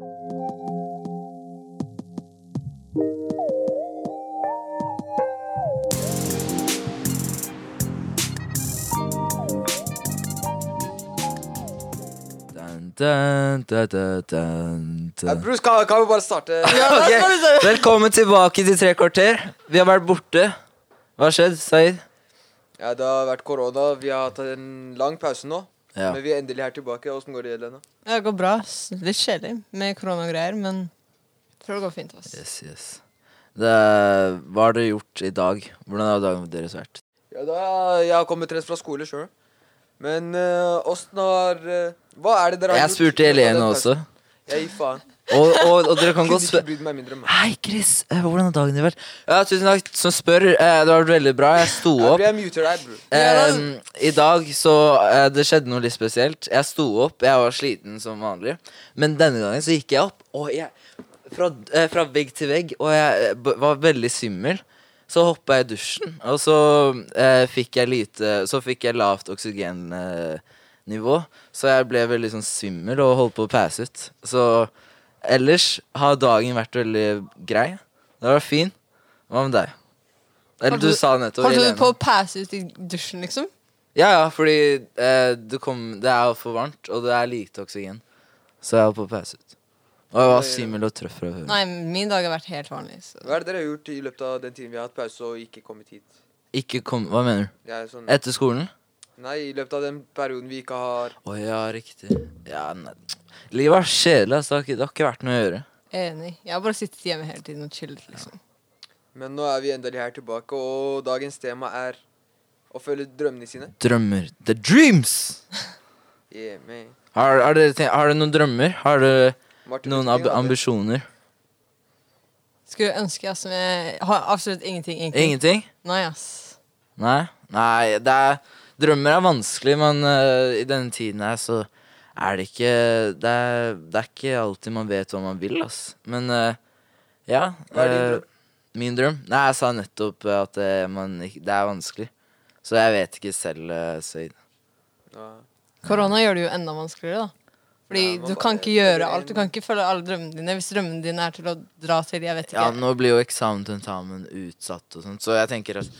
Dun, dun, dun, dun, dun, Ja. Bruce, kan, kan vi bare starte? Okay. Velkommen tilbake til Tre kvarter. Vi har vært borte. Hva har skjedd, Saeed? Ja, Det har vært korona. Vi har hatt en lang pause nå. Ja. Men vi er endelig her tilbake. Åssen går det, Helena? Det går bra. Litt kjedelig med koronagreier, men jeg tror det går fint. ass. Yes, yes. Det, hva har dere gjort i dag? Hvordan har dagen deres vært? Ja, da, Jeg har kommet rett fra skole sjøl. Men uh, har uh, Hva er det dere har Jeg gjort? spurte i Helene også. Jeg gir faen. Og, og, og dere kan godt spørre. Hei, Chris. eh, Hvordan har dagen din vært? Ja, tusen takk som spør. Eh, Det har vært veldig bra. Jeg sto opp. jeg muter deg, bro. Eh, I dag så eh, Det skjedde noe litt spesielt. Jeg sto opp, jeg var sliten som vanlig. Men denne gangen så gikk jeg opp, og jeg Fra, eh, fra vegg til vegg, og jeg b- var veldig svimmel. Så hoppa jeg i dusjen, og så eh, fikk jeg lite Så fikk jeg lavt oksygennivå. Så jeg ble veldig sånn svimmel og holdt på å passe ut. Så ellers har dagen vært veldig grei. Det var fin. Hva med deg? Eller du du- sa nettopp Holdt du på å passe ut i dusjen, liksom? Ja, ja, fordi eh, kom, det er for varmt, og det er lite oksygen. Så jeg holdt på å passe ut. Og jeg var svimmel og trøtt fra før. Nei, min dag har vært helt vanlig. Så. Hva er det dere har gjort i løpet av den tiden vi har hatt pause og ikke kommet hit? Ikke kom Hva mener du? Er sånn, Etter skolen? nei, i løpet av den perioden vi ikke har Å ja, riktig. Ja, nei. Livet var kjedelig, altså. Det har ikke, det har ikke vært noe å gjøre. Enig. Jeg har bare sittet hjemme hele tiden og chillet, liksom. Men nå er vi endelig her tilbake, og dagens tema er å følge drømmene sine. Drømmer. The dreams! Yeah, man. Har, har, dere, tenkt- har dere noen drømmer? Har dere Martin noen Luther ab King hadde- ambisjoner? Skulle ønske, ass, som jeg har absolutt ingenting, egentlig. Ingenting? Nei, ass. Nei? Nei, det er Drømmer er vanskelig, men eh, i denne tiden her så er det ikke det er, det er ikke alltid man vet hva man vil, ass. Men eh, ja. Hva er din eh, drøm? Min drøm? Nei, jeg sa nettopp at det, man, ikke- det er vanskelig. Så jeg vet ikke selv, uh, Said. Ja. Korona gjør det jo enda vanskeligere, da. Fordi Ja, man du bare kan ikke gjøre alt. Du kan ikke følge alle drømmene dine hvis drømmene dine er til å dra til jeg vet ikke. Ja, nå blir jo eksamen og tentamen utsatt og sånt, så jeg tenker at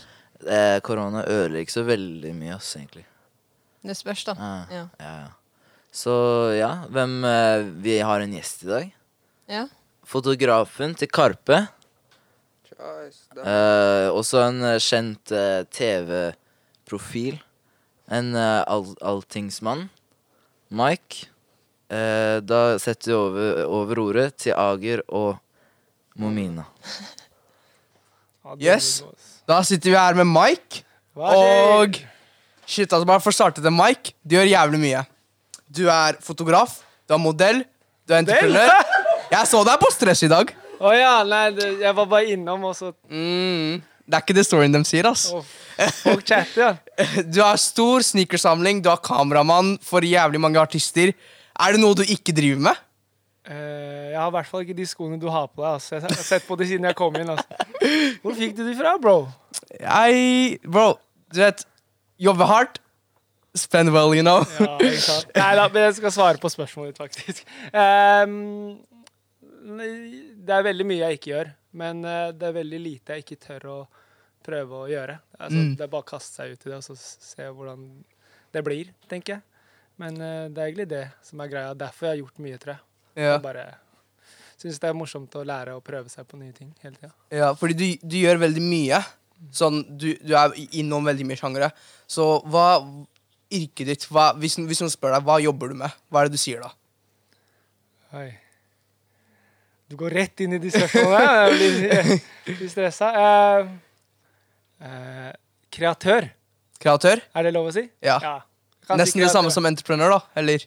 eh, korona ødelegger ikke så veldig mye, ass, egentlig. Det spørs, da. Ja, Ja. ja. ja. Så ja, hvem eh, Vi har en gjest i dag. Ja. Fotografen til Karpe. Eh, også en eh, kjent eh, TV-profil. En eh, all alltingsmann. Mike. Eh, da setter vi over, over ordet til Ager og Momina. Yes. Da sitter vi her med Mike. Og shit, altså bare for å starte det, Mike. Du gjør jævlig mye. Du er fotograf, du er modell, du er entreprenør. Jeg så deg på Stress i dag. Å ja, nei, det, jeg var bare innom, og så Mm, det er ikke det storyen de sier, ass. Oh, Folk chatter, ja. Du har stor sneakersamling, du har kameramann for jævlig mange artister. Er det noe du ikke driver med? Uh, jeg har i hvert fall ikke de skoene du har på deg. Altså. Jeg har sett på de siden jeg kom inn. Altså. Hvor fikk du de fra, bro? Jeg Bro, du vet Jobbe hardt. Spend well, you know. Ja. Nei da, men jeg skal svare på spørsmålet ditt, faktisk. Um, det er veldig mye jeg ikke gjør, men eh, det er veldig lite jeg ikke tør å prøve å gjøre. Altså, Mm. Det er bare å kaste seg ut i det og så se hvordan det blir, tenker jeg. Men uh, det er egentlig det som er greia. Derfor jeg har gjort mye, tror jeg. Ja, Jeg bare syns det er morsomt å lære å prøve seg på nye ting hele tida. ja fordi du, du gjør veldig mye. Sånn, du, du er innom veldig mye sjangere. Så hva Yrket ditt hva, hvis, hvis noen spør deg, hva jobber du med? Hva er det du sier da? Oi. Du går rett inn i de spørsmålene. Jeg blir, jeg blir stressa. Uh, uh, kreatør, Kreatør? er det lov å si? Ja. Si Nesten det samme som entreprenør, da? Eller?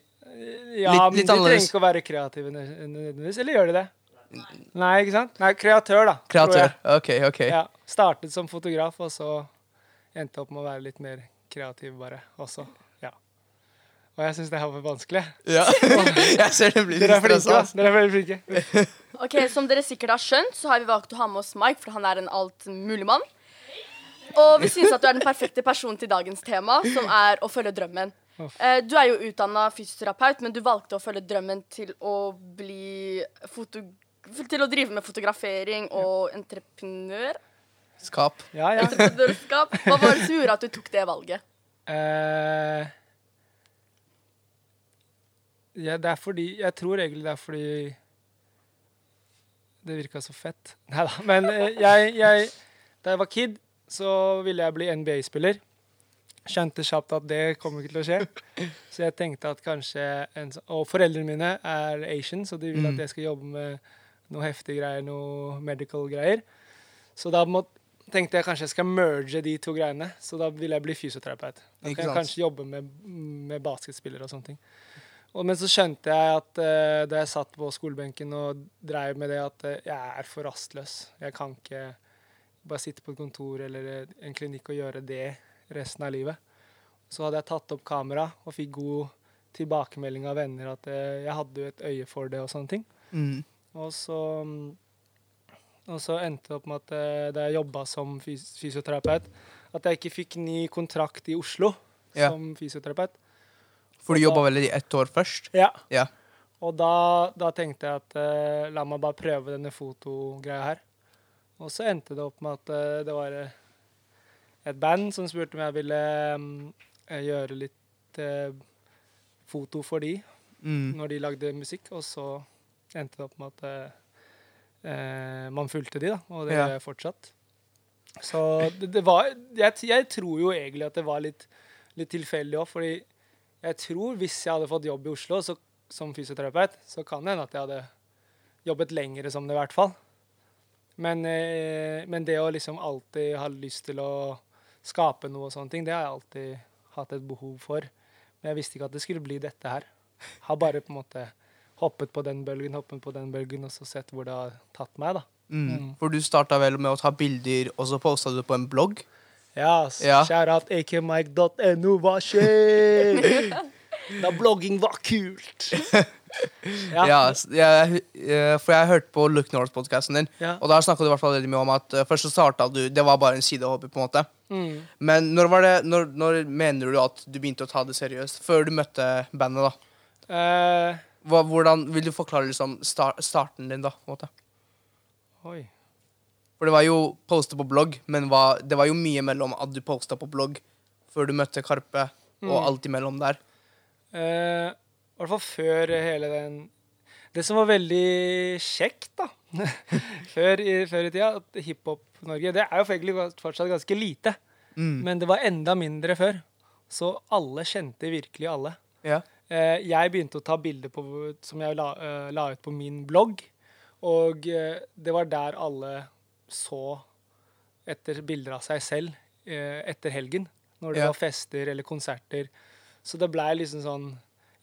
Ja, litt- men litt de trenger ikke å være kreative nødvendigvis. Eller gjør de det? Nei, ikke sant? Nei, kreatør, da. Kreatør. Ok, ok. Ja. Startet som fotograf, og så endte opp med å være litt mer kreativ, bare. Også. Ja. Og jeg syns det her var vanskelig. Ja. Jeg ser det blir Dere er flinke, stressa. Dere er veldig flinke. Ok, Som dere sikkert har skjønt, så har vi valgt å ha med oss Mike, for han er en altmuligmann. Og vi syns at du er den perfekte personen til dagens tema, som er å følge drømmen. Eh, Du er jo utdanna fysioterapeut, men du valgte å følge drømmen til å bli foto til å drive med fotografering og entreprenør. Skap. Ja, ja. entreprenørskap. Hva var det som gjorde at du tok det valget? Uh, ja, det er fordi Jeg tror egentlig det er fordi det virka så fett. Nei da. Men eh, jeg, jeg Da jeg var kid, så ville jeg bli NBA-spiller. Skjønte kjapt at det kommer ikke til å skje. Så jeg tenkte at kanskje en, Og foreldrene mine er Asian, så de vil at jeg skal jobbe med noe heftige greier, noe medical greier. Så da må, tenkte jeg kanskje jeg skal merge de to greiene. Så da vil jeg bli fysioterapeut. Da kan jeg kanskje jobbe med, med basketspillere og sånne ting. Og, men så skjønte jeg at uh, da jeg satt på skolebenken og dreiv med det, at uh, jeg er for rastløs. Jeg kan ikke bare sitte på et kontor eller eh, en klinikk og gjøre det resten av livet. Så hadde jeg tatt opp kamera og fikk god tilbakemelding av venner at uh, jeg hadde jo et øye for det og sånne ting. Mm. Og så, mm, og så endte det opp med at eh, da jeg jobba som fys fysioterapeut, at jeg ikke fikk ny kontrakt i Oslo Ja. som fysioterapeut. For du jobba vel i ett år først? Ja. Ja. Og da, da tenkte jeg at uh, la meg bare prøve denne fotogreia her. Og så endte det opp med at uh, det var uh, et band som spurte om jeg ville eh, gjøre litt foto for de Mm. når de lagde musikk. Og så endte det opp med at eh, man fulgte de, da. Og det Ja. jeg fortsatt. Så det, det var jeg, jeg tror jo egentlig at det var litt, litt tilfeldig òg, fordi jeg tror hvis jeg hadde fått jobb i Oslo så, som fysioterapeut, så kan det hende at jeg hadde jobbet lengre som det, i hvert fall. Men, eh, men det å liksom alltid ha lyst til å skape noe og sånne ting, det har jeg alltid hatt et behov for. Men jeg visste ikke at det skulle bli dette her. Har bare på en måte hoppet på den bølgen, hoppet på den bølgen, og så sett hvor det har tatt meg, da. Mm. Mm. For du starta vel med å ta bilder, og så posta du på en blogg? Ja, Ja. shout out akmike.no, hva skjer? Da blogging var kult. Ja, Ja. jeg, for jeg hørte på Look North-podkasten din, Ja. og der snakka du i hvert fall veldig mye om at eh, først så starta du Det var bare en sidehobby, på en måte. Mm. Men når var det Når, når mener du at du begynte å ta det seriøst? Før du møtte bandet, da? Eh, Hva, hvordan Vil du forklare liksom star, starten din, da? på en måte? oi. For det var jo poste på blogg, men hva, det var jo mye mellom at du posta på blogg før du møtte Karpe, og Mm. alt imellom der. Eh, I hvert fall før hele den Det som var veldig kjekt, da, før, i, før i tida, at hiphop-Norge Det er jo egentlig fortsatt ganske lite, Mm. men det var enda mindre før. Så alle kjente virkelig alle. Ja. Eh, jeg begynte å ta bilder på, som jeg la, eh, la ut på min blogg. Og eh, det var der alle så etter bilder av seg selv etter helgen. Når det Ja. var fester eller konserter. Så det blei liksom sånn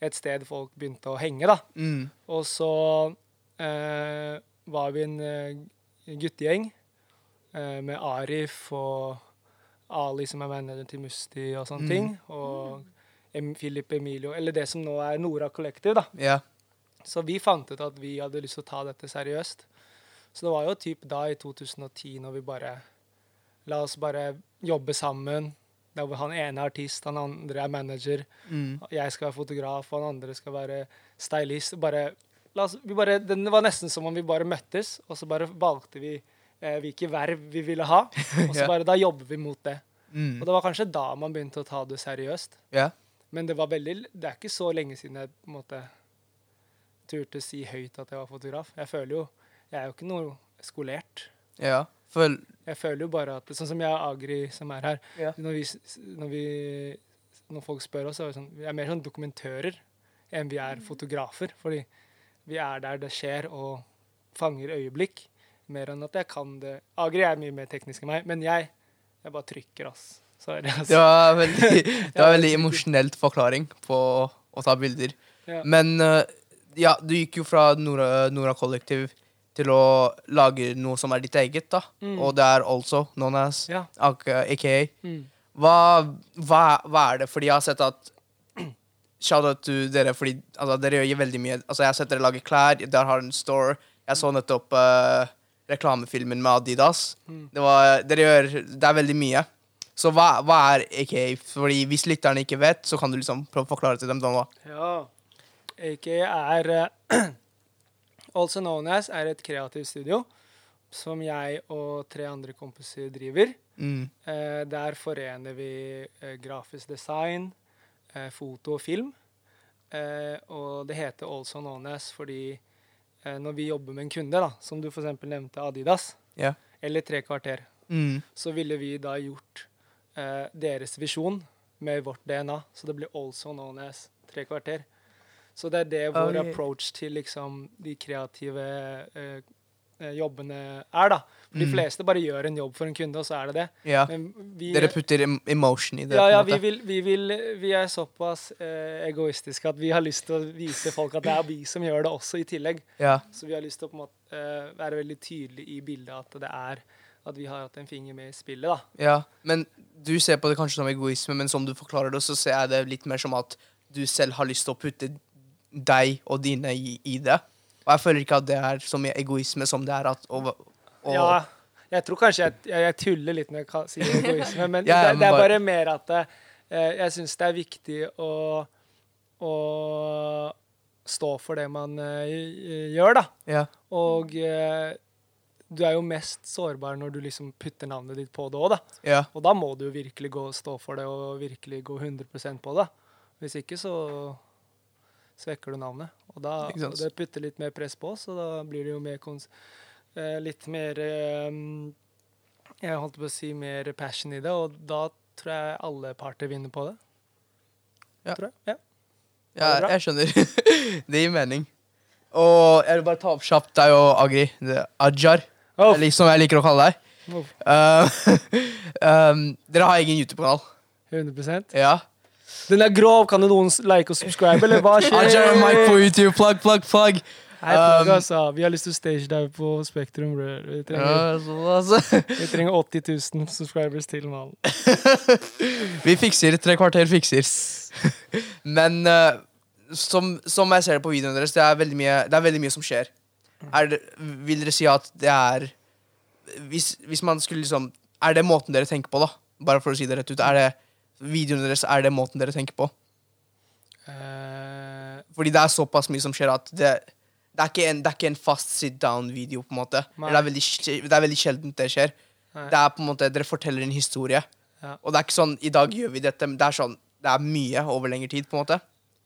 et sted folk begynte å henge, da. Mm. Og så eh, var vi en guttegjeng eh, med Arif og Ali, som er manager til Musti og sånne Mm. ting. Og em Philip Emilio, eller det som nå er Nora Collective, da. Ja. Så vi fant ut at vi hadde lyst til å ta dette seriøst. Så det var jo typ da, i 2010, når vi bare La oss bare jobbe sammen. Der hvor han ene er artist, han andre er manager. Mm. Jeg skal være fotograf, og han andre skal være stylist. Bare, oss, vi bare, det var nesten som om vi bare møttes, og så bare valgte vi eh, hvilke verv vi ville ha. Og så bare da jobber vi mot det. Mm. Og det var kanskje da man begynte å ta det seriøst. Ja. Men det var veldig Det er ikke så lenge siden jeg på en måte turte si høyt at jeg var fotograf. Jeg føler jo Jeg er jo ikke noe skolert. ja. Føl Jeg føler jo bare at Sånn som jeg og Agri som er her. Ja. Når, vi, når, vi, når folk spør oss, så er vi sånn Vi er mer sånn dokumentører enn vi er fotografer. Fordi vi er der det skjer, og fanger øyeblikk. Mer enn at jeg kan det. Agri er mye mer teknisk enn meg, men jeg, jeg bare trykker, ass. Sorry, altså. Det var veldig, det var veldig emosjonelt forklaring på å ta bilder. Ja. Men eh, ja, du gikk jo fra Nora, Nora Kollektiv til å lage noe som er ditt eget, da. Mm. Og det er also known as Ja. aka. aka. Mm. Hva, hva, hva er det? Fordi jeg har sett at Shout-out til dere, fordi altså, dere gjør veldig mye. Altså, jeg har sett dere lage klær, dere har en store. Jeg så nettopp uh, reklamefilmen med Adidas. Mm. Det, var, dere gjør, det er veldig mye. Så hva, hva er AKA? Fordi Hvis lytterne ikke vet, så kan du liksom prøve å forklare til dem. Da. Ja. AK er uh, Also Known As er et kreativt studio som jeg og tre andre kompiser driver. Mm. Uh, der forener vi uh, grafisk design, foto og film. Og det heter Also Known As fordi når vi jobber med en kunde, da, som du f.eks. nevnte Adidas, yeah. eller Tre Kvarter, Mm. så ville vi da gjort eh, deres visjon med vårt DNA. Så det blir also known as Tre Kvarter. Så det er det vår Ok. approach til liksom de kreative eh, eh, jobbene er, da. For de Mm. fleste bare gjør en jobb for en kunde, og så er det det. Ja. Men vi, Dere putter emotion i det. ja, ja, vi, vil, vi, vil, vi er såpass eh, egoistiske at vi har lyst til å vise folk at det er vi som gjør det også, i tillegg. Ja. Så vi har lyst til å måte, eh, være veldig tydelige i bildet at det er at vi har hatt en finger med i spillet. da. ja. Men du ser på det kanskje som egoisme, men som du forklarer det, så ser jeg det litt mer som at du selv har lyst til å putte deg og dine i, i det. Og jeg føler ikke at det er så mye egoisme som det er at å, å, Ja, jeg tror kanskje jeg, jeg, jeg tuller litt når jeg sier egoisme, men Ja, det, det er bare- mer at uh, jeg syns det er viktig å, å stå for det man uh, gjør, da. Ja. Og eh, du er jo mest sårbar når du liksom putter navnet ditt på det òg, da. Ja. Og da må du jo virkelig gå og stå for det og virkelig gå 100% på det. Hvis ikke så svekker du navnet. Og da og det putter litt mer press på oss, og da blir det jo mer kons eh, litt mer eh, Jeg holdt på å si mer passion i det, og da tror jeg alle parter vinner på det. Ja. Tror jeg. Ja. Ja, jeg skjønner. det gir mening. Og jeg vil bare ta opp kjapt deg og Agri. Ajar, eller som jeg liker å kalle deg. oh, um, dere har egen YouTube-kanal. 100% Ja. Den er grov! Kan noen like og subscribe, eller hva skjer? Ajar Mike på YouTube. Plug, plug, plug. Hei, plug, Um, altså. Vi har lyst til å stage deg på Spektrum. bro. Vi trenger, Ja, altså. vi trenger 80 000 subscribers til, mann. Vi fikser. Tre kvarter fikser. Men uh, som, som jeg ser det på videoene deres, det er veldig mye, det er veldig mye som skjer. Det, vil dere si at det er hvis, hvis man skulle liksom Er det måten dere tenker på, da? Bare for å si det rett ut. Er det videoene deres er det måten dere tenker på? Uh, Fordi det er såpass mye som skjer at det, det, er, ikke en, det er ikke en fast sit down-video. på en måte Det er veldig, det er veldig sjeldent det skjer. Nei. Det er på en måte, Dere forteller en historie. Ja. Og det er ikke sånn i dag gjør vi dette, men det er sånn det er mye over lengre tid. på en måte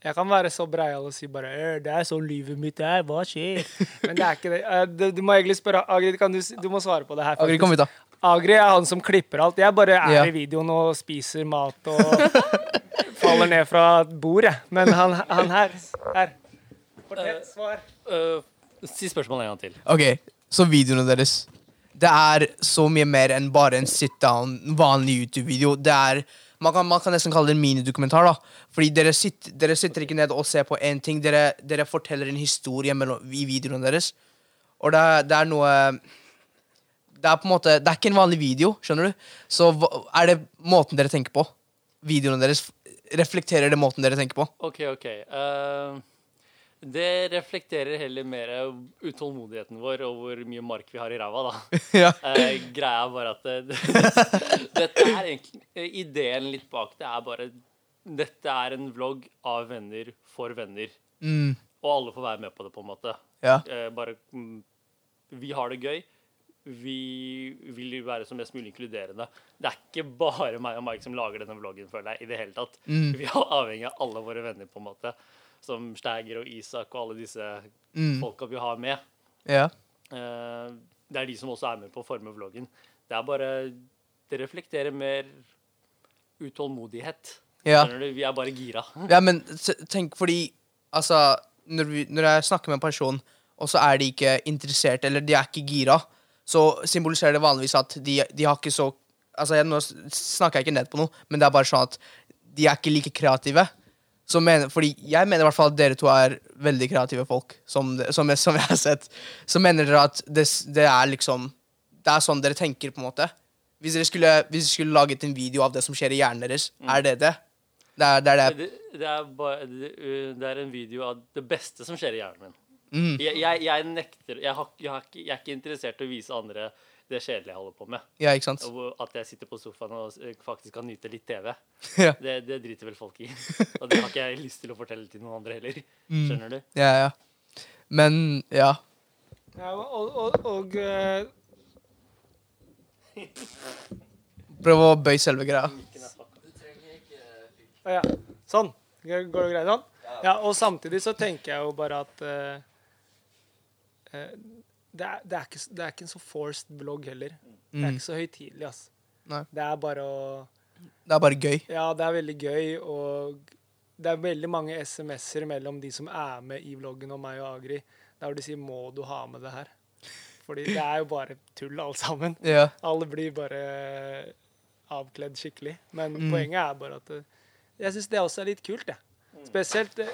jeg kan være så breial og si bare «Øh, 'Det er sånn livet mitt er. Hva skjer?' Men det er ikke det. Eh, du, du må egentlig spørre Agri, kan du, du må svare på det her. Agri, kom hit, da. Agri er han som klipper alt. Jeg bare er Ja. i videoen og spiser mat og faller ned fra et bord, jeg. Men han, han her Her. Fortell. Svar. Øh, si spørsmålet en gang til. Ok, Så videoene deres Det er så mye mer enn bare en sit down, vanlig YouTube-video. Det er man kan, man kan nesten kalle det en minidokumentar. da Fordi dere, sitter- dere sitter ikke ned og ser på én ting. Dere, dere forteller en historie mellom, i videoene deres. Og det det er noe Det er på en måte Det er ikke en vanlig video, skjønner du. Så er det måten dere tenker på? Videoene deres reflekterer det måten dere tenker på? OK, OK. Øh, det reflekterer heller mer utålmodigheten vår og hvor mye mark vi har i ræva, da. ja. Eh, greia er bare at det, dette er egentlig eh, Ideen litt bak det er bare Dette er en vlogg av venner for venner. Mm, Og alle får være med på det, på en måte. ja. Eh, bare mm, Vi har det gøy. Vi vil være som mest mulig inkluderende. Det er ikke bare meg og Mike som lager denne vloggen, føler jeg, i det hele tatt. Mm. Vi er avhengig av alle våre venner, på en måte. Som Steiger og Isak og alle disse Mm, folka vi har med. ja. Eh, det er de som også er med på å forme vloggen. Det er bare Det reflekterer mer utålmodighet. ja. Vi er bare gira. Ja, men tenk fordi Altså, når, vi, når jeg snakker med en person, og så er de ikke interessert, eller de er ikke gira, så symboliserer det vanligvis at de, de har ikke så Altså, jeg, Nå snakker jeg ikke ned på noe, men det er bare sånn at de er ikke like kreative. Mener, fordi jeg mener i hvert fall at dere to er veldig kreative folk, som, som, som jeg har sett. Så mener dere at det, det er liksom Det er sånn dere tenker, på en måte. Hvis dere skulle, hvis dere skulle laget en video av det som skjer i hjernen deres, er det det? Det er det, er det. Er bare, det, er en video av det beste som skjer i hjernen min. Mm. Jeg, jeg, jeg nekter jeg, har, har ikke, jeg er ikke interessert i å vise andre det kjedelige jeg holder på med. Ja, ikke sant? Og at jeg sitter på sofaen og eh, faktisk kan nyte litt TV. Ja. Det, det driter vel folk i. Og det har ikke jeg lyst til å fortelle til noen andre heller. Mm. Skjønner du? Ja, ja. Men ja. Ja, og, og, og uh... Prøv å bøye selve greia. Å ja. Sånn. Går går det greit sånn? Ja, og samtidig så tenker jeg jo bare at uh, eh, det, er, det, er ikke, det er ikke en så forced vlogg heller. Det er Mm. ikke så høytidelig, ass. Nei. Det er bare å Det er bare gøy. Ja, det er veldig gøy, og det er veldig mange SMS-er mellom de som er med i vloggen og meg og Agri, der hvor de sier 'må du ha med det her'? Fordi det er jo bare tull, alle sammen. Ja. Alle blir bare avkledd skikkelig. Men Mm. poenget er bare at eh, jeg syns det også er litt kult, jeg. Spesielt eh,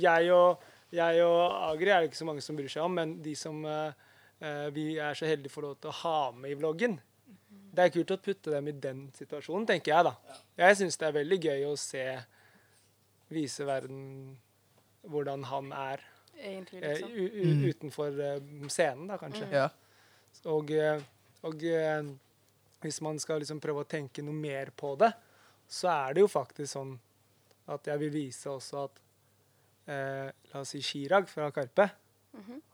jeg og, jeg og Agri er det ikke så mange som bryr seg om, men de som eh, eh, vi er så heldige for lov til å ha med i vloggen. Det er kult å putte dem i den situasjonen, tenker jeg, da. Jeg syns det er veldig gøy å se Vise verden hvordan han er Egentlig, eh, liksom. u utenfor eh, scenen, da, kanskje. Ja. Og, eh, og eh, hvis man skal liksom prøve å tenke noe mer på det, så er det jo faktisk sånn at jeg vil vise også at eh, La oss si Chirag fra Karpe.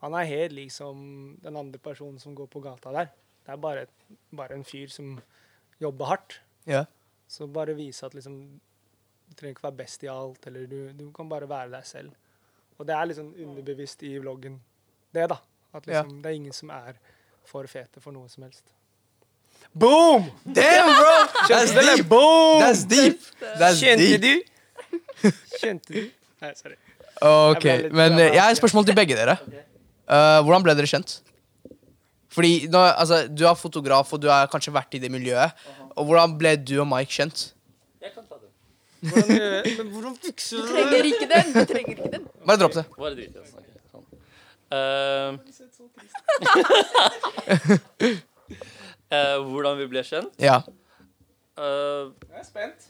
Han er helt lik som den andre personen som går på gata der. Det er bare, bare en fyr som jobber hardt. Ja. Så bare vise at liksom Du trenger ikke være best i alt, eller du, du kan bare være deg selv. Og det er liksom underbevisst i vloggen, det, da. At liksom, det er ingen som er for fete for noe som helst. Boom! Damn, bro! That's deep! Boom! That's deep! That's Kjente deep. du? Kjente du? Nei, sorry. Ok, Jeg men eh, jeg har et spørsmål til begge dere. Uh, hvordan ble dere kjent? Fordi nå, altså, Du er fotograf, og du har kanskje vært i det miljøet. Og Hvordan ble du og Mike kjent? Jeg kan ta den. Hvordan, eh, men hvordan fikser Du du trenger ikke den. Du trenger ikke den. Bare dropp det. Bare drit i det. ok, eh, hvordan vi ble kjent? Ja. Uh, Jeg er spent.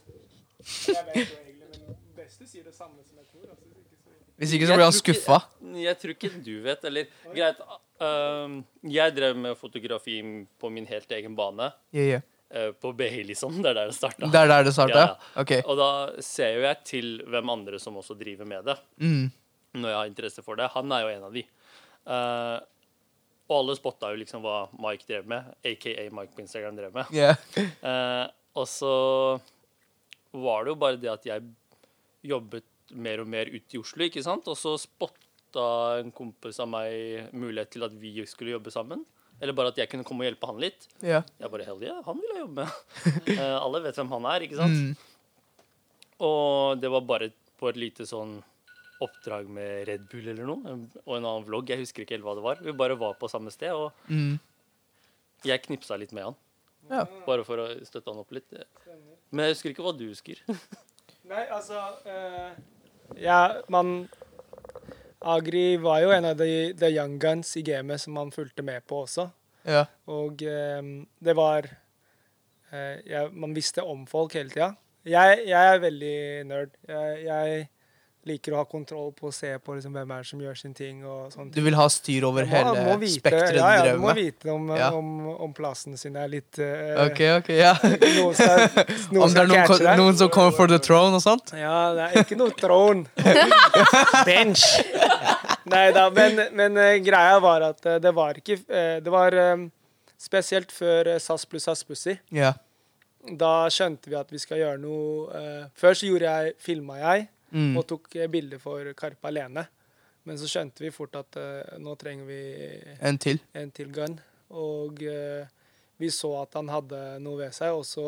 Jeg vet jo egentlig, men beste sier det samme som jeg tror. Altså, ikke så... Hvis ikke så blir han Jeg skuffa. jeg tror ikke du vet, eller Greit. Uh, jeg drev med fotografi på min helt egen bane. Yeah, yeah. eh, på BI, liksom. Det er der det starta. Det er der det starta? Ja, Okay. Og da ser jo jeg til hvem andre som også driver med det, Mm. når jeg har interesse for det. Han er jo en av de. Uh, og alle spotta jo liksom hva Mike drev med, aka Mike på Instagram drev med. Yeah. Eh, og så var det jo bare det at jeg jobbet mer og mer ut i Oslo, ikke sant? Og så spotta en kompis av meg mulighet til at vi skulle jobbe sammen. Eller bare at jeg kunne komme og hjelpe han litt. Ja. Jeg bare hell yeah, han vil jeg jobbe med. uh, alle vet hvem han er, ikke sant? Mm. Og det var bare på et lite sånn oppdrag med Red Bull eller noe. Og en annen vlogg. Jeg husker ikke helt hva det var. Vi bare var på samme sted, og Mm. jeg knipsa litt med han. Ja. Bare for å støtte han opp litt. Men jeg husker ikke hva du husker. Nei, altså eh, Ja, man Agri var jo en av de de young guns i gamet som man fulgte med på også. Ja. Og eh, det var eh, ja, Man visste om folk hele tida. Jeg, jeg er veldig nerd. Jeg, jeg liker å ha kontroll på å se på liksom, hvem er det som gjør sin ting. og Du vil ha styr over må- hele må vite- spekteret ja, ja, du må vite om, Ja. om, om plassen sin er litt uh, Ok, ok, ja. Noen skal, noen Om det er noen, noen som kommer for the throne og sånt? Ja, det er ikke noe throne. Bench. Nei da, men, men uh, greia var at uh, det var ikke Det var spesielt før SAS pluss SAS Pussy. Yeah. Da skjønte vi at vi skal gjøre noe Før så gjorde jeg, filma jeg Mm. og tok eh, bilder for Karpe alene. Men så skjønte vi fort at uh, nå trenger vi En til. en til gun. Og uh, vi så at han hadde noe ved seg. Og så,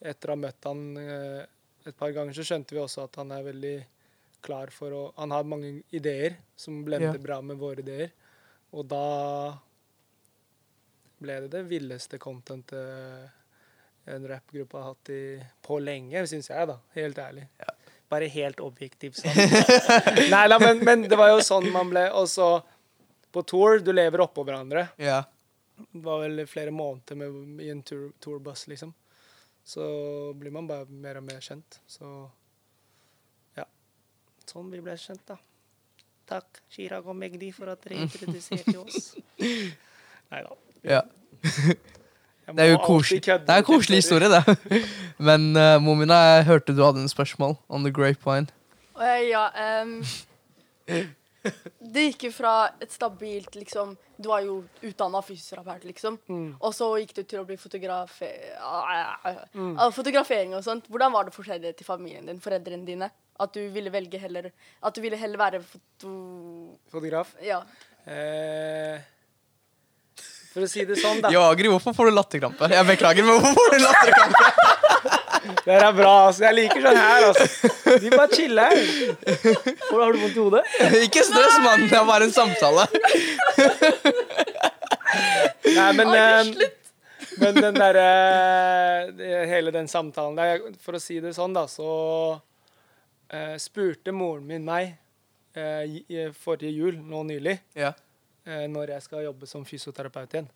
etter å ha møtt han uh, et par ganger, så skjønte vi også at han er veldig klar for å Han har mange ideer som blender Ja. bra med våre ideer. Og da ble det det villeste contentet en rappgruppe har hatt i, på lenge, syns jeg, da. Helt ærlig. Bare helt objektivt sånn. Nei da, men, men det var jo sånn man ble Og så på tour, du lever oppå hverandre. Ja. Det var vel flere måneder med, i en tour, tourbuss, liksom. Så blir man bare mer og mer kjent. Så ja. Sånn vi ble kjent, da. Takk, Chirag og Magdi, for at dere introduserte oss. Nei da. ja. Det er jo koselig. Det er en koselig historie, det. Men uh, Momina, jeg hørte du hadde en spørsmål on the grapevine. Jeg, ja, ehm, Det gikk jo fra et stabilt liksom Du var jo utdanna fysioterapeut, liksom. Og så gikk du til å bli fotograf... ah, Fotografering og sånt. Hvordan var det forskjellig til familien din, foreldrene dine? At du ville velge heller At du ville heller være foto... Fotograf. Ja. Eh, for å si det sånn, da. Jo, Agri, hvorfor får du latterkrampe? Jeg beklager, men hvorfor får du latterkrampe? Det her er bra. altså. Jeg liker sånn her, altså. De bare chiller. Hvor Har du vondt i hodet? Ikke stress, mann. Det er bare en samtale. Nei, men eh, Men den derre det- Hele den samtalen der, for å si det sånn, da, så eh, spurte moren min meg eh, i- i forrige jul, nå nylig, Ja. Eh, når jeg skal jobbe som fysioterapeut igjen.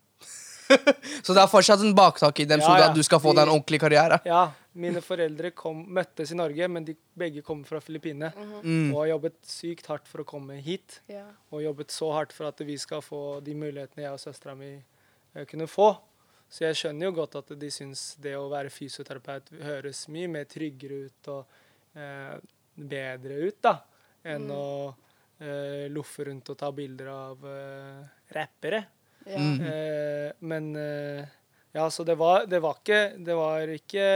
Så det er fortsatt en baktak i dem, Ja, så ja. at du skal få deg en ordentlig karriere. Ja, mine foreldre kom, møttes i Norge, men de begge kommer fra Filippinene. Mm. Og har jobbet sykt hardt for å komme hit. ja. Og jobbet så hardt for at vi skal få de mulighetene jeg og søstera mi eh, kunne få. Så jeg skjønner jo godt at de syns det å være fysioterapeut høres mye mer tryggere ut og eh, bedre ut, da. Enn å eh, loffe rundt og ta bilder av uh, rappere. ja. Mm. Uh, men ja, så det var, det var ikke Det var ikke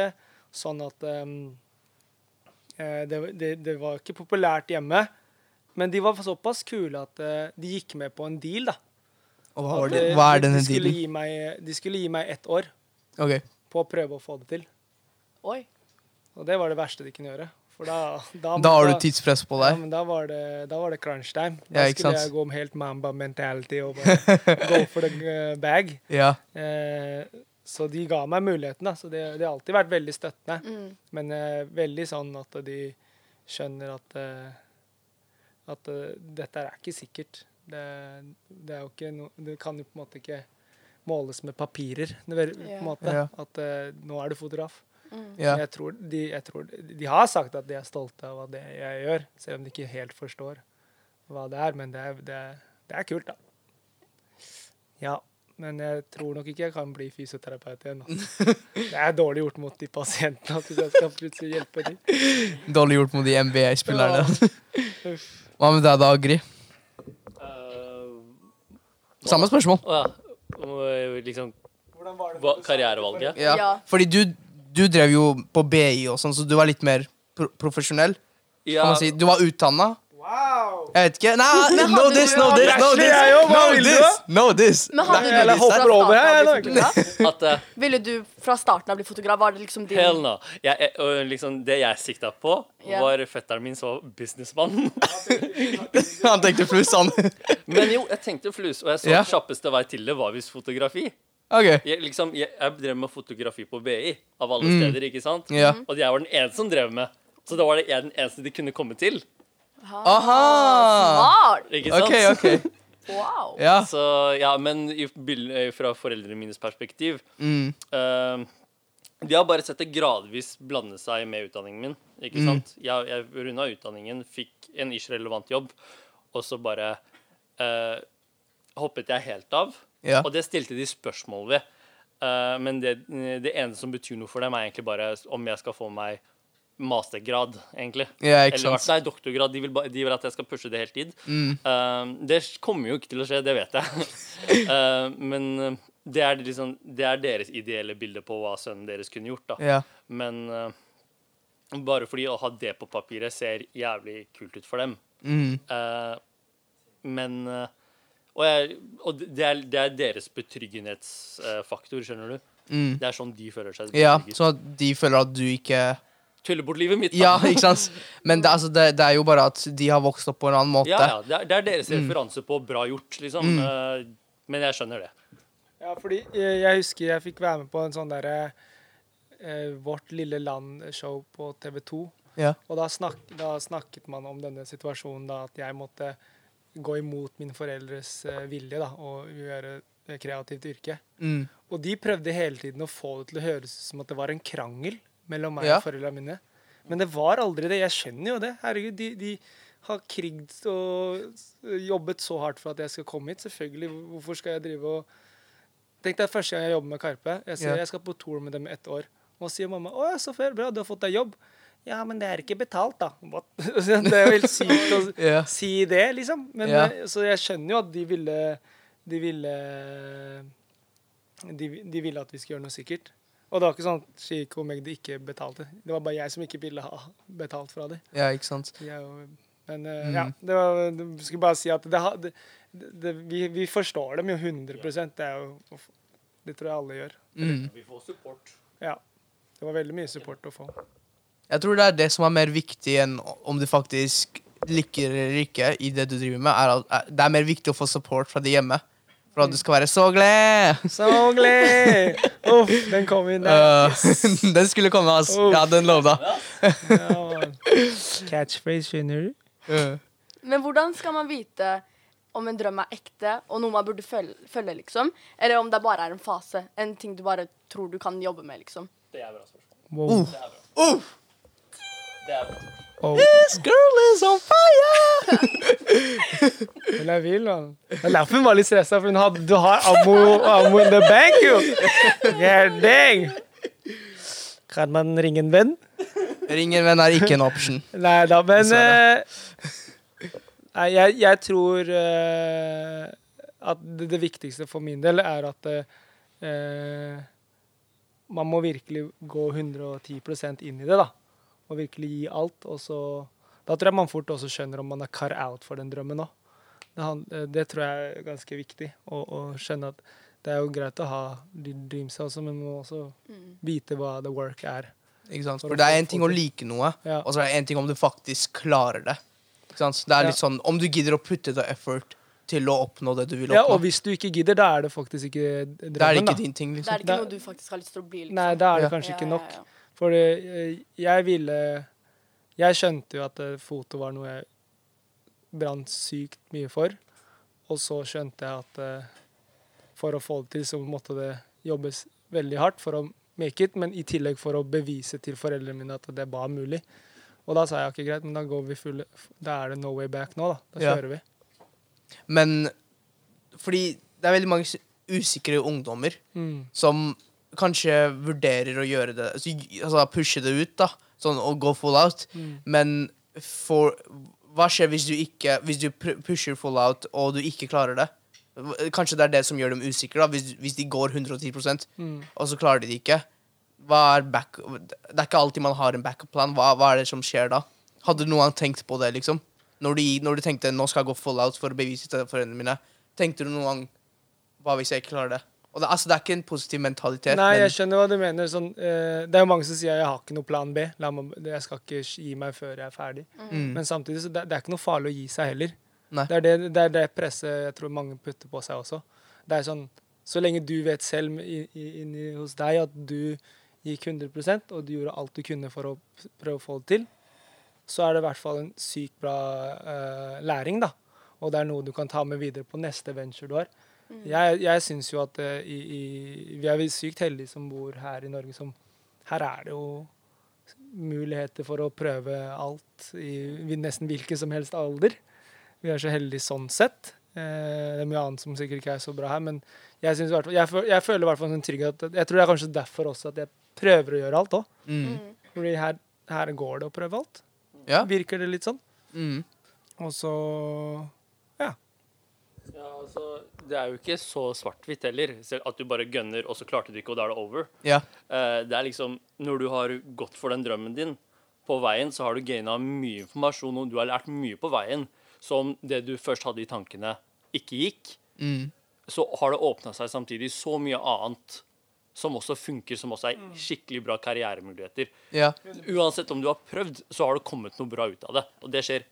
sånn at um, eh, det, det, det var ikke populært hjemme. Men de var såpass kule at de gikk med på en deal, da. Og hva, var At, det? hva er denne de dealen? gi meg, De skulle gi meg ett år okay. på å prøve å få det til. Oi. Og det var det verste de kunne gjøre. For da, da, Da har du tidspress på Ja, deg. men da var det, da var det crunch time. Ja, Da ikke skulle sant? jeg gå om helt mamba mentality og bare go for the eh, bag. Ja. Eh, så de ga meg muligheten, da. Så det, det har alltid vært veldig støttende. Mm. Men eh, veldig sånn at de skjønner at uh, at uh, dette er ikke sikkert. Det, det er jo ikke no, Det kan jo på en måte ikke måles med papirer. Er, på en måte, Ja. At uh, nå er du fotograf. Mm. ja. Jeg tror de, jeg tror de har sagt at de er stolte av det jeg gjør, selv om de ikke helt forstår hva det er. Men det er, det er, det er kult, da. Ja. Men jeg tror nok ikke jeg kan bli fysioterapeut igjen. Altså. Det er dårlig gjort mot de pasientene at jeg skal plutselig hjelpe dem. Dårlig gjort mot de NBA-spillerne. Ja. Hva med deg da, Agri? Uh, Samme spørsmål. Uh, ja. Liksom hva, karrierevalget. Ja. Ja. Fordi du, du drev jo på BI og sånn, så du var litt mer pro profesjonell. Ja, Kan man si. Du var utdanna. Wow! Jeg vet ikke. Nei, Men no this, no this, no this. No this, no this. Men hadde Eller du lyst hopper over her, å bli fotograf? eh, Ville du fra starten av bli fotograf? Var det liksom din Hell no. Jeg, liksom, det jeg sikta på, var fetteren min som businessmann. Han tenkte fluss, han. Men jo, jeg tenkte flus, og jeg så Ja. kjappeste vei til det var visst fotografi. OK. Jeg, liksom, jeg, jeg drev med fotografi på BI, av alle Mm. steder, ikke sant? Ja. Og jeg var den eneste som drev med. Så da var det jeg den eneste de kunne komme til. Aha! Smart! Ikke sant? OK, OK. Wow. Ja. Så ja, men i, eh, fra foreldrene mines perspektiv Mm. uh, De har bare sett det gradvis blande seg med utdanningen min. Ikke Mm. sant? Jeg, jeg runda utdanningen, fikk en ikke-relevant jobb, og så bare uh, hoppet jeg helt av. Ja. Og det stilte de spørsmål ved. Uh, men det, det eneste som betyr noe for dem, er egentlig bare om jeg skal få meg mastergrad, egentlig. Ja, ikke Eller nei, doktorgrad. De vil, ba, de vil at jeg skal pushe det heltid. Mm. Uh, det kommer jo ikke til å skje, det vet jeg. uh, men det er, liksom, det er deres ideelle bilde på hva sønnen deres kunne gjort. da. Ja. Men uh, bare fordi å ha det på papiret ser jævlig kult ut for dem. Mm. Men og, jeg, og det, er, det er deres betryggenhetsfaktor, skjønner du. Mm. Det er sånn de føler seg Ja, sånn at de føler at du ikke Tuller bort livet mitt, Ja, ikke sant? Men det, altså, det, det er jo bare at de har vokst opp på en annen måte. Ja, ja, det, er, det er deres referanse på bra gjort, liksom. Mm. Eh, men jeg skjønner det. Ja, fordi jeg, jeg husker jeg fikk være med på en sånn derre eh, Vårt lille land-show på TV 2. Ja. Og da, snak, da snakket man om denne situasjonen da at jeg måtte gå imot mine foreldres eh, vilje da, og gjøre kreativt yrke. Mm. Og de prøvde hele tiden å få det til å høres ut som at det var en krangel mellom meg Ja. og foreldrene mine. Men det var aldri det. Jeg skjønner jo det. Herregud, de, de har krigd og jobbet så hardt for at jeg skal komme hit. Selvfølgelig. Hvorfor skal jeg drive og Tenk deg første gang jeg jobber med Karpe. Jeg sier Ja. jeg skal på tour med dem i ett år. Og sier mamma å, så fair, bra, du har fått deg jobb. Ja, men det er ikke betalt, da. What? det er jo helt sykt å yeah. si det, liksom. Men, eh, Så jeg skjønner jo at de ville De ville de, de ville at vi skulle gjøre noe sikkert. Og det var ikke sånn at Chico og Magdi ikke betalte. Det var bare jeg som ikke ville ha betalt fra dem. Ja, ikke sant. Jo- Men eh, Mm. ja, det var, jeg skulle bare si at det, det, det, vi, vi forstår dem jo 100 Det er jo Det tror jeg alle gjør. Mm. Vi får support. Ja. Det var veldig mye support å få. Jeg tror det er det som er mer viktig enn om du faktisk liker eller ikke i det du driver med. Er at, er- det er mer viktig å få support fra de hjemme. For at du skal være så glad! Så glad! Uff, den kom inn der. Uh, den skulle komme. Oh. Ja, den lovda. Catchphrase, skjønner du? Uh. Men hvordan skal man vite om en drøm er ekte, og noe man burde følge, følge liksom? Eller om det bare er en fase? En ting du bare tror du kan jobbe med, liksom? Det er bra spørsmål. Wow. Det er bra. Det er. Oh. This girl is on fire! Hun er vill, mann. Det er derfor hun var litt stressa, for hun hadde, du har ammo, ammo in the bank, jo. God. Kan man ringe en venn? Ring en venn er ikke en option. Nei da, men eh, Nei, jeg, jeg tror uh, at det, det viktigste for min del er at uh, man må virkelig gå 110 inn i det, da. Og virkelig gi alt. Og så Da tror jeg man fort også skjønner om man er car out for den drømmen òg. Det, eh, det tror jeg er ganske viktig. Å å skjønne at det er jo greit å ha de dreamsa også, men man må også vite hva the work er. Ikke sant? For For det er én en ting å like noe, Ja. og så er det en ting om du faktisk klarer det. Ikke sant? Det er litt sånn om du gidder å putte the effort til å oppnå det du vil oppnå. Ja, og hvis du ikke gidder, da er det faktisk ikke drømmen. det er det ikke din ting, Det er liksom. ikke noe du faktisk har lyst til å bli, liksom. Nei, da er det Ja. kanskje ikke Ja, nok. ja, ja. For eh, jeg ville Jeg skjønte jo at eh, foto var noe jeg brant sykt mye for. Og så skjønte jeg at eh, for å få det til, så måtte det jobbes veldig hardt for å make it, men i tillegg for å bevise til foreldrene mine at det var mulig. Og da sa jeg ikke greit, men da går vi fulle Da er det no way back nå, da. Da Ja. vi. Men fordi det er veldig mange usikre ungdommer Mm. som kanskje vurderer å gjøre det altså, pushe det ut, da. Sånn og gå full out. Mm. Men for Hva skjer hvis du ikke Hvis du pusher full out, og du ikke klarer det? Kanskje det er det som gjør dem usikre, da. Hvis, hvis de går 110 Mm. og så klarer de det ikke. Hva er back Det er ikke alltid man har en backup-plan. Hva, hva er det som skjer da? Hadde du noen tenkt på det, liksom? Når du, når du tenkte nå skal jeg gå full out for å bevise til foreldrene mine, tenkte du noen gang Hva hvis jeg ikke klarer det? Og det, altså, det er ikke en positiv mentalitet. Nei, men, jeg skjønner hva du mener. Sånn, eh, det er jo mange som sier jeg har ikke noe plan B. La meg, jeg skal ikke gi meg før jeg er ferdig. mm, Men samtidig så det, det er ikke noe farlig å gi seg heller. Nei. Det er det, det det presset jeg tror mange putter på seg også. Det er sånn, Så lenge du vet selv inni hos deg at du gikk 100% og du gjorde alt du kunne for å prøve å få det til, så er det i hvert fall en sykt bra eh, læring, da. Og det er noe du kan ta med videre på neste venture du har. Jeg, jeg syns jo at uh, i, i, vi er sykt heldige som bor her i Norge, som Her er det jo muligheter for å prøve alt i nesten hvilken som helst alder. Vi er så heldige sånn sett. Uh, det er mye annet som sikkert ikke er så bra her, men jeg, synes i hvert fall, jeg, føl- jeg føler i hvert fall en trygghet. at- Jeg tror det er kanskje derfor også at jeg prøver å gjøre alt òg. mm, Fordi her, her går det å prøve alt. Ja. Virker det litt sånn. mm, Og så Ja, altså, det er jo ikke så svart-hvitt heller. At du bare gønner, og så klarte du ikke, og da er det over. ja. Eh, det er liksom Når du har gått for den drømmen din, på veien så har du gaina mye informasjon, og du har lært mye på veien. Så om det du først hadde i tankene, ikke gikk, Mm, så har det åpna seg samtidig så mye annet som også funker, som også er skikkelig bra karrieremuligheter. ja. Uansett om du har prøvd, så har det kommet noe bra ut av det. Og det skjer.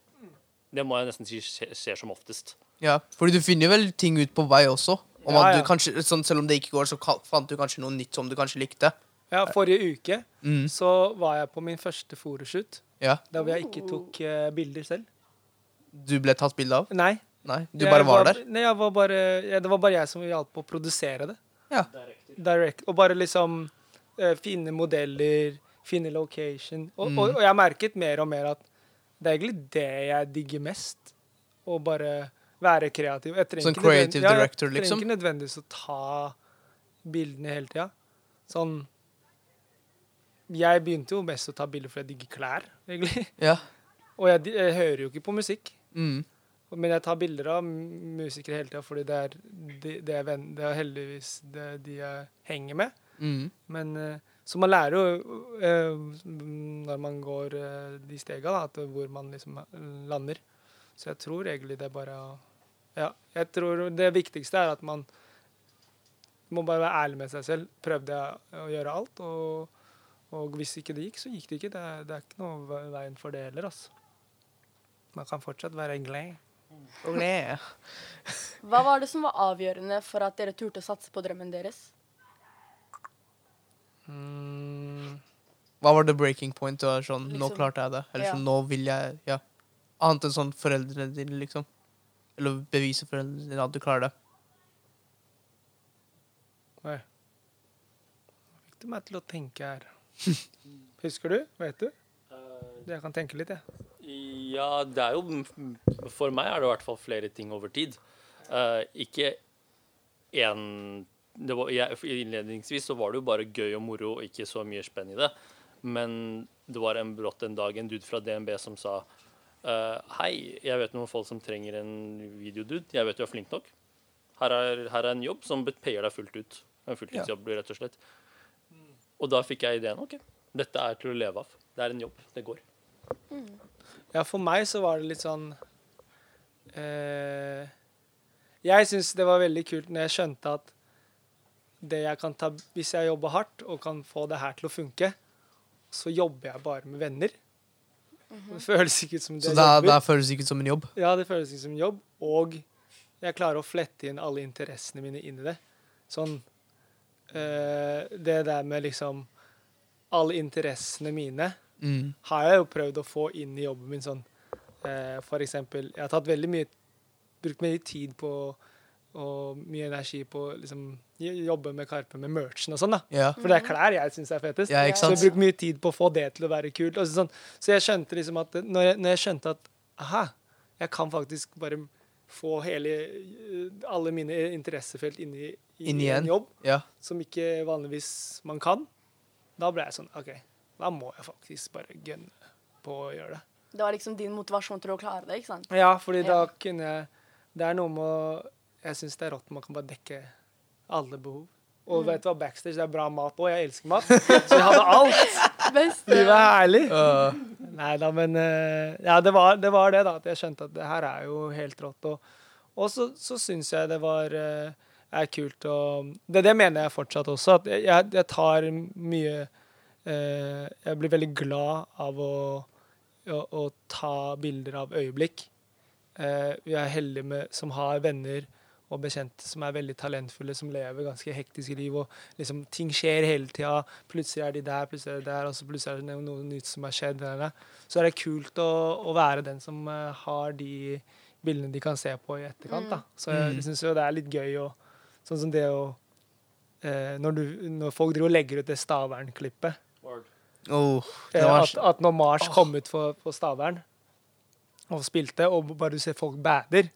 Det må jeg nesten si skjer som oftest. Ja, fordi du finner vel ting ut på vei også. Om Ja, at ja. du kanskje, sånn, selv om det ikke går, så fant du kanskje noe nytt som du kanskje likte. Ja, forrige uke Mm. så var jeg på min første foroshoot. Ja. Der hvor jeg ikke tok uh, bilder selv. Du ble tatt bilde av? Nei. Nei, du jeg bare var der? Nei, jeg var bare, ja, det var bare jeg som hjalp å produsere det. Ja. Direct. Og bare liksom uh, finne modeller, finne location. Og, Mm. og, og jeg merket mer og mer at det er egentlig det jeg digger mest. Å bare være kreativ. Jeg trenger Sånn ikke creative nødvendig- ja, jeg Jeg liksom? trenger ikke nødvendigvis å ta bildene hele tida. Sånn jeg begynte jo mest å ta bilder fordi jeg digger klær, egentlig. Ja. Og jeg, jeg hører jo ikke på musikk. Mm. Men jeg tar bilder av musikere hele tida, fordi det er, de, de er venn, det er heldigvis det, de jeg henger med. Mm. Men eh, Så man lærer jo eh, når man går eh, de stega, da, hvor man liksom lander. Så jeg tror egentlig det er bare å Ja, jeg tror det viktigste er at man må bare være ærlig med seg selv. Prøvde jeg å gjøre alt, og, og hvis ikke det gikk, så gikk det ikke. Det, det er ikke noe veien for det heller, altså. Man kan fortsatt være glad. Og det- Hva var det som var avgjørende for at dere turte å satse på drømmen deres? Mm. Hva var the breaking point? Det var sånn, Nå Liksom- klarte jeg det. Eller Ja. sånn, nå vil jeg Ja. Annet enn sånn foreldrene dine, liksom. Eller bevise foreldrene dine at du klarer det. Oi. Fikk du meg til å tenke her. Husker du? Vet du? Jeg kan tenke litt, jeg. Ja, det er jo For meg er det i hvert fall flere ting over tid. Uh, ikke én det Innledningsvis så var det jo bare gøy og moro og ikke så mye spenn i det. Men det var en brått en dag en dude fra DNB som sa eh, Hei, jeg vet noen folk som trenger en videodude. Jeg vet du er flink nok. Her er, her er en jobb som payer deg fullt ut. En fulltidsjobb, rett og slett. Og da fikk jeg ideen. OK, dette er til å leve av. Det er en jobb. Det går. Ja, for meg så var det litt sånn eh, Jeg syns det var veldig kult når jeg skjønte at det jeg kan ta Hvis jeg jobber hardt og kan få det her til å funke, så jobber jeg bare med venner. Det føles ikke ut som det Så da, jobber. da føles det ikke som en jobb. Ja, det føles ikke som en jobb. Og jeg klarer å flette inn alle interessene mine inn i det. Sånn øh, Det der med liksom Alle interessene mine Mm. har jeg jo prøvd å få inn i jobben min sånn Øh, For eksempel Jeg har tatt veldig mye Brukt mye tid på og mye energi på å liksom jobbe med Karpe med merchen og sånn, da. Ja. For det er klær jeg syns er fetest. ja, ikke Så jeg bruker brukte mye tid på å få det til å være kult. Og sånn. Så jeg skjønte liksom at når jeg, når jeg skjønte at aha, jeg kan faktisk bare få hele eh, alle mine interessefelt inn i, i Inn igjen. en jobb Ja. som ikke vanligvis man kan, da ble jeg sånn OK, da må jeg faktisk bare gønne på å gjøre det. Det var liksom din motivasjon til å klare det, ikke sant? Ja, fordi da kunne jeg Det er noe med å Jeg syns det er rått man kan bare dekke alle behov. Og vet du hva, backstage det er bra mat òg. Jeg elsker mat. Så jeg hadde alt. Beste. Livet er herlig. Uh. Nei da, men eh, Ja, det var, det var det, da. At jeg skjønte at det her er jo helt rått. Og, og så, så syns jeg det var eh, er kult å det, det mener jeg fortsatt også. At jeg, jeg, jeg tar mye eh, Jeg blir veldig glad av å, å, å ta bilder av øyeblikk. Eh, vi er heldige med, som har venner og bekjente som er veldig talentfulle, som lever ganske hektiske liv. og liksom Ting skjer hele tida. Plutselig er de der, plutselig er de der, og så plutselig er det noe nytt som har skjedd. Så er det kult å, å være den som eh, har de bildene de kan se på i etterkant. da. Så jeg jeg syns jo det er litt gøy å Sånn som det å eh, når, du, når folk driver og legger ut det Stavern-klippet oh, det var at, at når Mars kom ut for, på Stavern og spilte, og bare du ser folk bader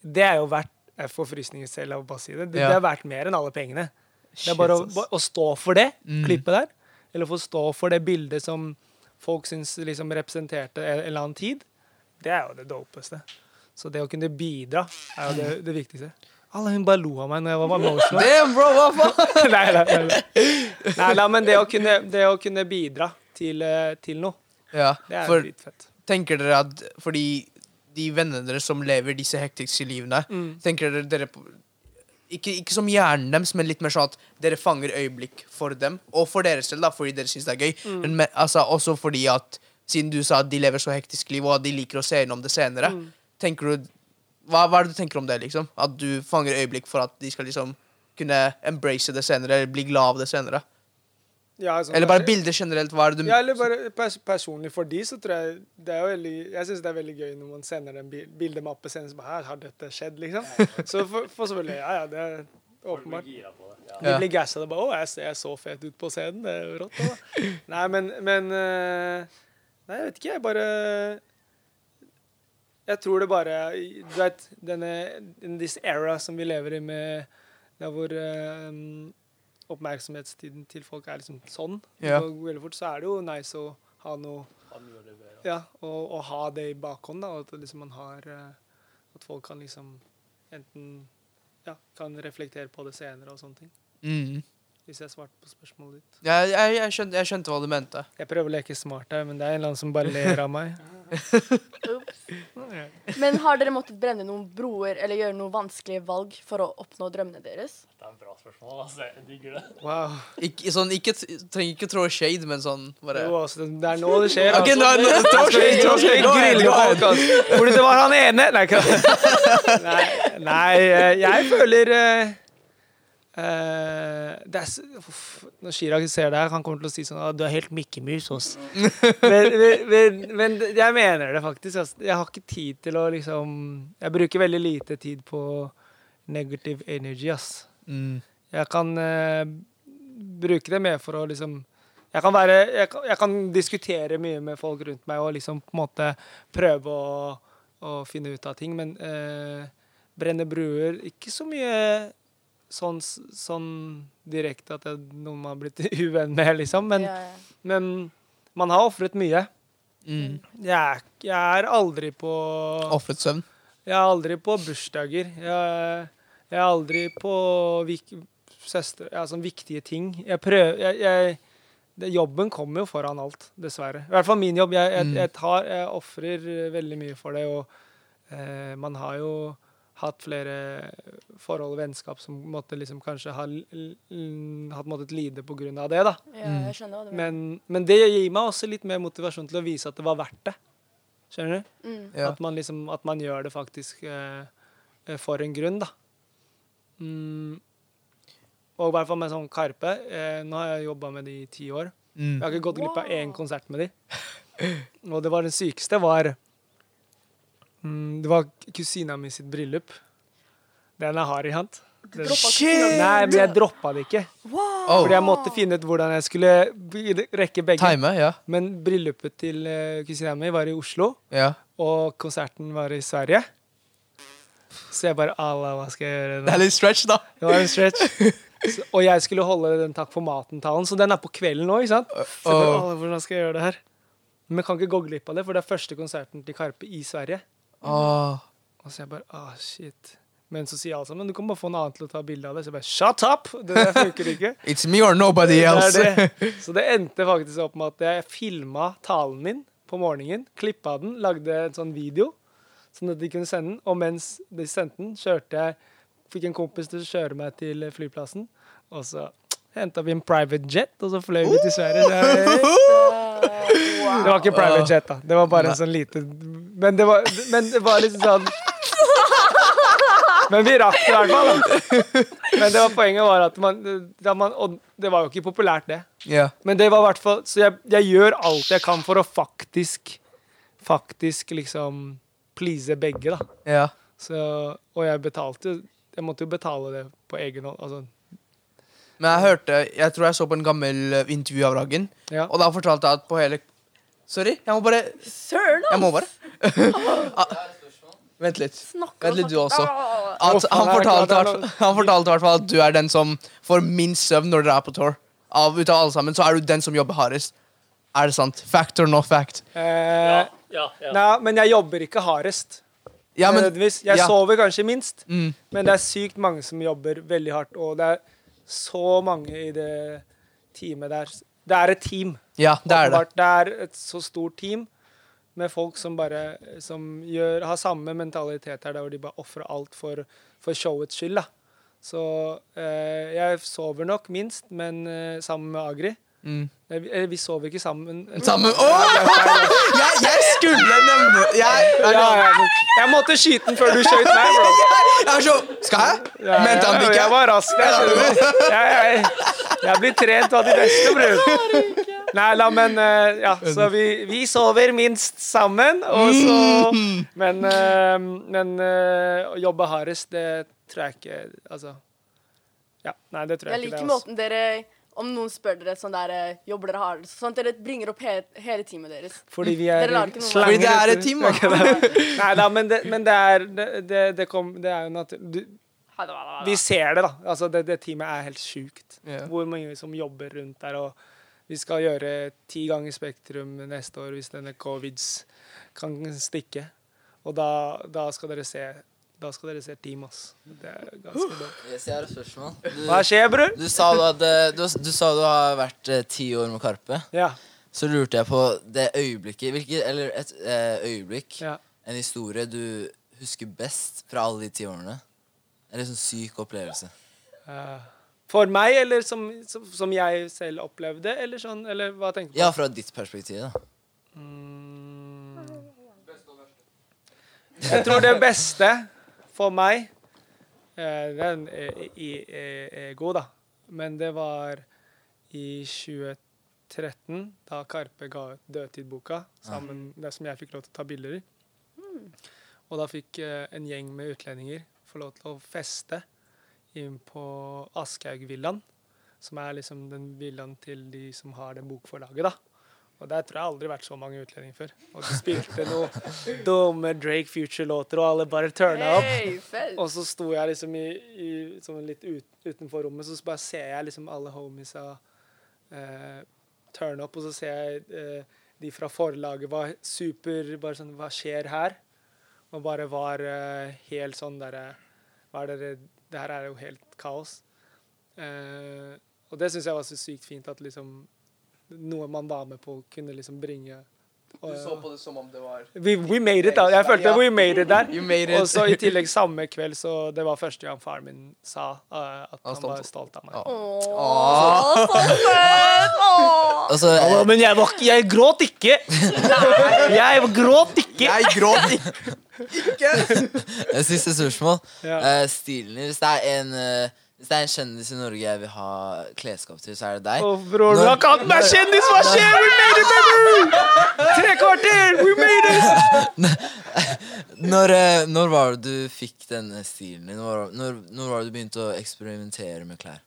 Det er jo verdt Jeg får frysninger selv av å bare si det. Det, Ja. det er verdt mer enn alle pengene. Det er bare å, å stå for det Mm. klippet der, eller få stå for det bildet som folk syns liksom representerte en eller annen tid, det er jo det dopeste. Så det å kunne bidra er jo det, det viktigste. Alle hun bare lo av meg når jeg var emotional. Damn, bro, hva faen? nei, nei, nei, nei. nei, men det å kunne, det å kunne bidra til, eh, til noe, Ja, det er litt dritfett. tenker dere at Fordi de vennene deres som lever disse hektiske livene, Mm. tenker dere, dere på ikke, ikke som hjernen deres, men litt mer sånn at dere fanger øyeblikk for dem. Og for dere selv, da, fordi dere syns det er gøy. Mm. Men me- altså, også fordi at siden du sa at de lever så hektisk liv, og at de liker å se gjennom det senere, Mm. tenker du hva, hva er det du tenker om det, liksom? At du fanger øyeblikk for at de skal liksom kunne embrace det senere, eller bli glad av det senere? Ja, sånn Eller bare bilder generelt? Hva er det du Ja, eller bare pers personlig for de, så tror jeg det er veldig Jeg syns det er veldig gøy når man sender en bil bildemappe senest på bare Her har dette skjedd, liksom. Så for, for selvfølgelig, ja, ja, det er åpenbart. På det. Ja. De blir gassa. Det bare 'Å, jeg ser så fet ut på scenen'. Det er rått. Da. Nei, men, men eh, Nei, jeg vet ikke. Jeg bare Jeg tror det bare Du vet, denne in this era som vi lever i med Der hvor eh, oppmerksomhetstiden til folk er liksom sånn, Ja. går veldig fort, så er det jo nice å ha noe Ja, og, og ha det i bakhånd, da. og At liksom man har eh, At folk kan liksom enten ja, kan reflektere på det senere og sånne ting. Mm. Hvis jeg svarte på spørsmålet ditt. Ja, jeg, jeg, skjønte, jeg skjønte hva du mente. Jeg prøver å leke smart her, men det er en eller annen som bare ler av meg. Ups. Men har dere måttet brenne noen broer eller gjøre noen vanskelige valg for å oppnå drømmene deres? Det er et bra spørsmål. Altså. Jeg digger det. Wow. Ikke, sånn, ikke, trenger ikke trå shade, men sånn bare Jo, altså, det er nå det skjer. Ok, altså. nå, nå, Nå throw skal shade, vi shade. Grille folk, altså. Fordi det var han ene Nei, Nei, nei eh, jeg føler eh, det er, uff, Når Chirag ser her, han kommer til å si sånn «Å, Du er helt Mikke Mus, ass. men, men, men, men jeg mener det faktisk. ass. Jeg har ikke tid til å liksom Jeg bruker veldig lite tid på negative energy, ass. mm. Jeg kan uh, bruke det mer for å liksom jeg kan, være, jeg, kan, jeg kan diskutere mye med folk rundt meg og liksom på en måte prøve å, å finne ut av ting, men uh, brenne bruer Ikke så mye sånn, sånn direkte at det er noen man har blitt uvenn med, liksom, men, Ja, ja. men man har ofret mye. Mm. Jeg er, jeg er aldri på Ofret søvn. jeg er aldri på bursdager. Jeg, jeg er aldri på vik, søster, ja, sånn viktige ting. Jeg prøver jeg, jeg, det, Jobben kommer jo foran alt, dessverre. I hvert fall min jobb. Jeg, jeg, Mm. jeg, tar- jeg ofrer veldig mye for det. Og eh, man har jo hatt flere forhold og vennskap som måtte liksom kanskje ha hatt måttet lide på grunn av det. da. ja, jeg skjønner hva du mener. Men, men det gir meg også litt mer motivasjon til å vise at det var verdt det. Skjønner du? Mm. Ja. At, man liksom, at man gjør det faktisk eh, eh, for en grunn, da. Mm. Og i hvert fall med sånn Karpe. Eh, nå har jeg jobba med de i ti år. Mm. Jeg har ikke gått glipp av én konsert med de. Og det var den sykeste var mm, Det var kusina mi sitt bryllup. Den er hard i hand. Den- Shit! Nei, men jeg droppa det ikke. Wow. Fordi jeg måtte finne ut hvordan jeg skulle rekke begge. Time, ja. Men bryllupet til uh, kusina mi var i Oslo, ja. og konserten var i Sverige. Så jeg bare Allah, hva skal jeg gjøre Det er litt stretch, da. Det var en stretch. Så, og jeg skulle holde den Takk for maten-talen, så den er på kvelden nå, ikke sant? Så jeg bare, «Allah, hvordan skal jeg gjøre det her? Men jeg kan ikke gå glipp av det, for det er første konserten til Karpe i Sverige. Åh. Og så jeg bare, ah, shit. Men så sier alle sammen, du kan bare få en annen til å ta bilde av det. Så jeg bare, shut up! Det der funker ikke. It's me or nobody else. det det. Så det endte faktisk opp med at jeg filma talen min på morgenen, klippa den, lagde en sånn video, sånn at de kunne sende den. Og mens de sendte den, kjørte jeg Fikk en kompis til å kjøre meg til flyplassen, og så henta vi en private jet, og så fløy vi til Sverige. Det var ikke private jet, da. Det var bare en sånn lite Men det var, men det var liksom sånn Men vi rakk det i hvert fall. Men det var poenget var at man, man Og det var jo ikke populært, det. Yeah. Men det var i hvert fall Så jeg, jeg gjør alt jeg kan for å faktisk Faktisk liksom please begge, da. Yeah. Så, og jeg betalte Jeg måtte jo betale det på egen hånd. Altså, Men jeg hørte Jeg tror jeg så på en gammel eh, intervju av Raggen, ja. og da fortalte jeg at på hele Sorry, jeg må bare Søren, Jeg må bare. Ah, Vent litt. Snakker Vent litt, du også. Ah. At han er fortalte, klart hvert han- han fortalte i hvert fall at du er den som får minst søvn når dere er på tour. Av, ut av alle sammen, så er du den som jobber hardest. Er det sant? Fact or no fact? Eh, Ja, ja, ja. Nei, men jeg jobber ikke hardest. Ja, men nødvendigvis. Jeg ja. sover kanskje minst, mm, men det er sykt mange som jobber veldig hardt. Og det er så mange i det teamet der. Det er et team. Ja, det er det. Det er et så stort team med folk som bare som gjør, har samme mentalitet her, der hvor de bare ofrer alt for, for showets skyld. da. Så eh, jeg sover nok minst, men eh, sammen med Agri. Mm. Vi- vi sover ikke sammen. Sammen Åh! jeg, jeg skulle nevne Jeg, jeg, jeg, jeg måtte skyte den før du skjøt meg, bro. jeg var så Skal jeg? Ja, Mente han ikke? Jeg var rask. Jeg, jeg, jeg blir trent av de beste, bror. Nei da, men eh, ja, så vi, vi sover minst sammen, og så Mm. Men, eh, men eh, å jobbe hardest, det tror jeg ikke Altså Ja, nei, det tror Jeg jeg, ikke. liker det, altså. måten dere Om noen spør dere sånn der eh, Jobber dere hardest? Sånn at dere bringer opp he hele teamet deres. Fordi vi er Fordi det er et team, da. Nei da, men det, men det er Det, det, det, kom, det er jo naturlig Vi ser det, da. Altså, det, det teamet er helt sjukt. Yeah. Hvor mange som jobber rundt der. Og vi skal gjøre ti ganger Spektrum neste år hvis denne covids kan stikke. Og da, da skal dere se Da skal dere se team, ass. Det er ganske bra. Yes, jeg har et spørsmål. Du, Hva skjer, bror? du, sa du, hadde, du, du sa du har vært eh, ti år med Karpe. Ja. Så lurte jeg på det øyeblikket Hvilket, Eller et eh, øyeblikk, ja. en historie du husker best fra alle de ti årene. En sånn syk opplevelse. Uh, for meg, eller som, som, som jeg selv opplevde, eller sånn? Eller hva tenker du på? Ja, fra ditt perspektiv, da. Mm. Jeg tror det beste for meg eh, Den er, er, er, er god, da. Men det var i 2013, da Karpe ga ut Dødtid-boka, sammen det som jeg fikk lov til å ta bilder i. Og da fikk eh, en gjeng med utlendinger få lov til å feste inn på Aschehoug-villaen, som er liksom den villaen til de som har det bokforlaget, da. Og der tror jeg aldri vært så mange utlendinger før. Og de spilte noen dumme Drake Future-låter, og alle bare turna opp. Hey. Og så sto jeg liksom i, i sånn litt ut, utenfor rommet, så bare ser jeg liksom alle homiesa eh, turne opp, og så ser jeg eh, de fra forlaget var super Bare sånn Hva skjer her? Og bare var eh, helt sånn derre Hva er det Det her er jo helt kaos. Eh, og det syns jeg var så sykt fint at liksom noe man var med på, kunne liksom bringe Du så på det som om det var we, we made it, da. Jeg følte Ja. we made it der. Made it. Og så i tillegg samme kveld, så det var første gang faren min sa uh, at Han han var stolt av meg. Åh. Åh, så fett! Åh. Og men jeg, var, ikke- jeg gråt ikke! Jeg gråt ikke! Jeg gråt ikke! ikke. et siste spørsmål. Ja. Uh, stilen din. Hvis det er en eh, Hvis det er en kjendis i Norge jeg vil ha klesskap til, så er det deg. Å, bror, du har kalt meg kjendis! Hva skjer? We made it, baby! Tre kvarter! We made it! Når, eh, når var det du fikk denne stilen din? Når, når, når var det du begynte å eksperimentere med klær?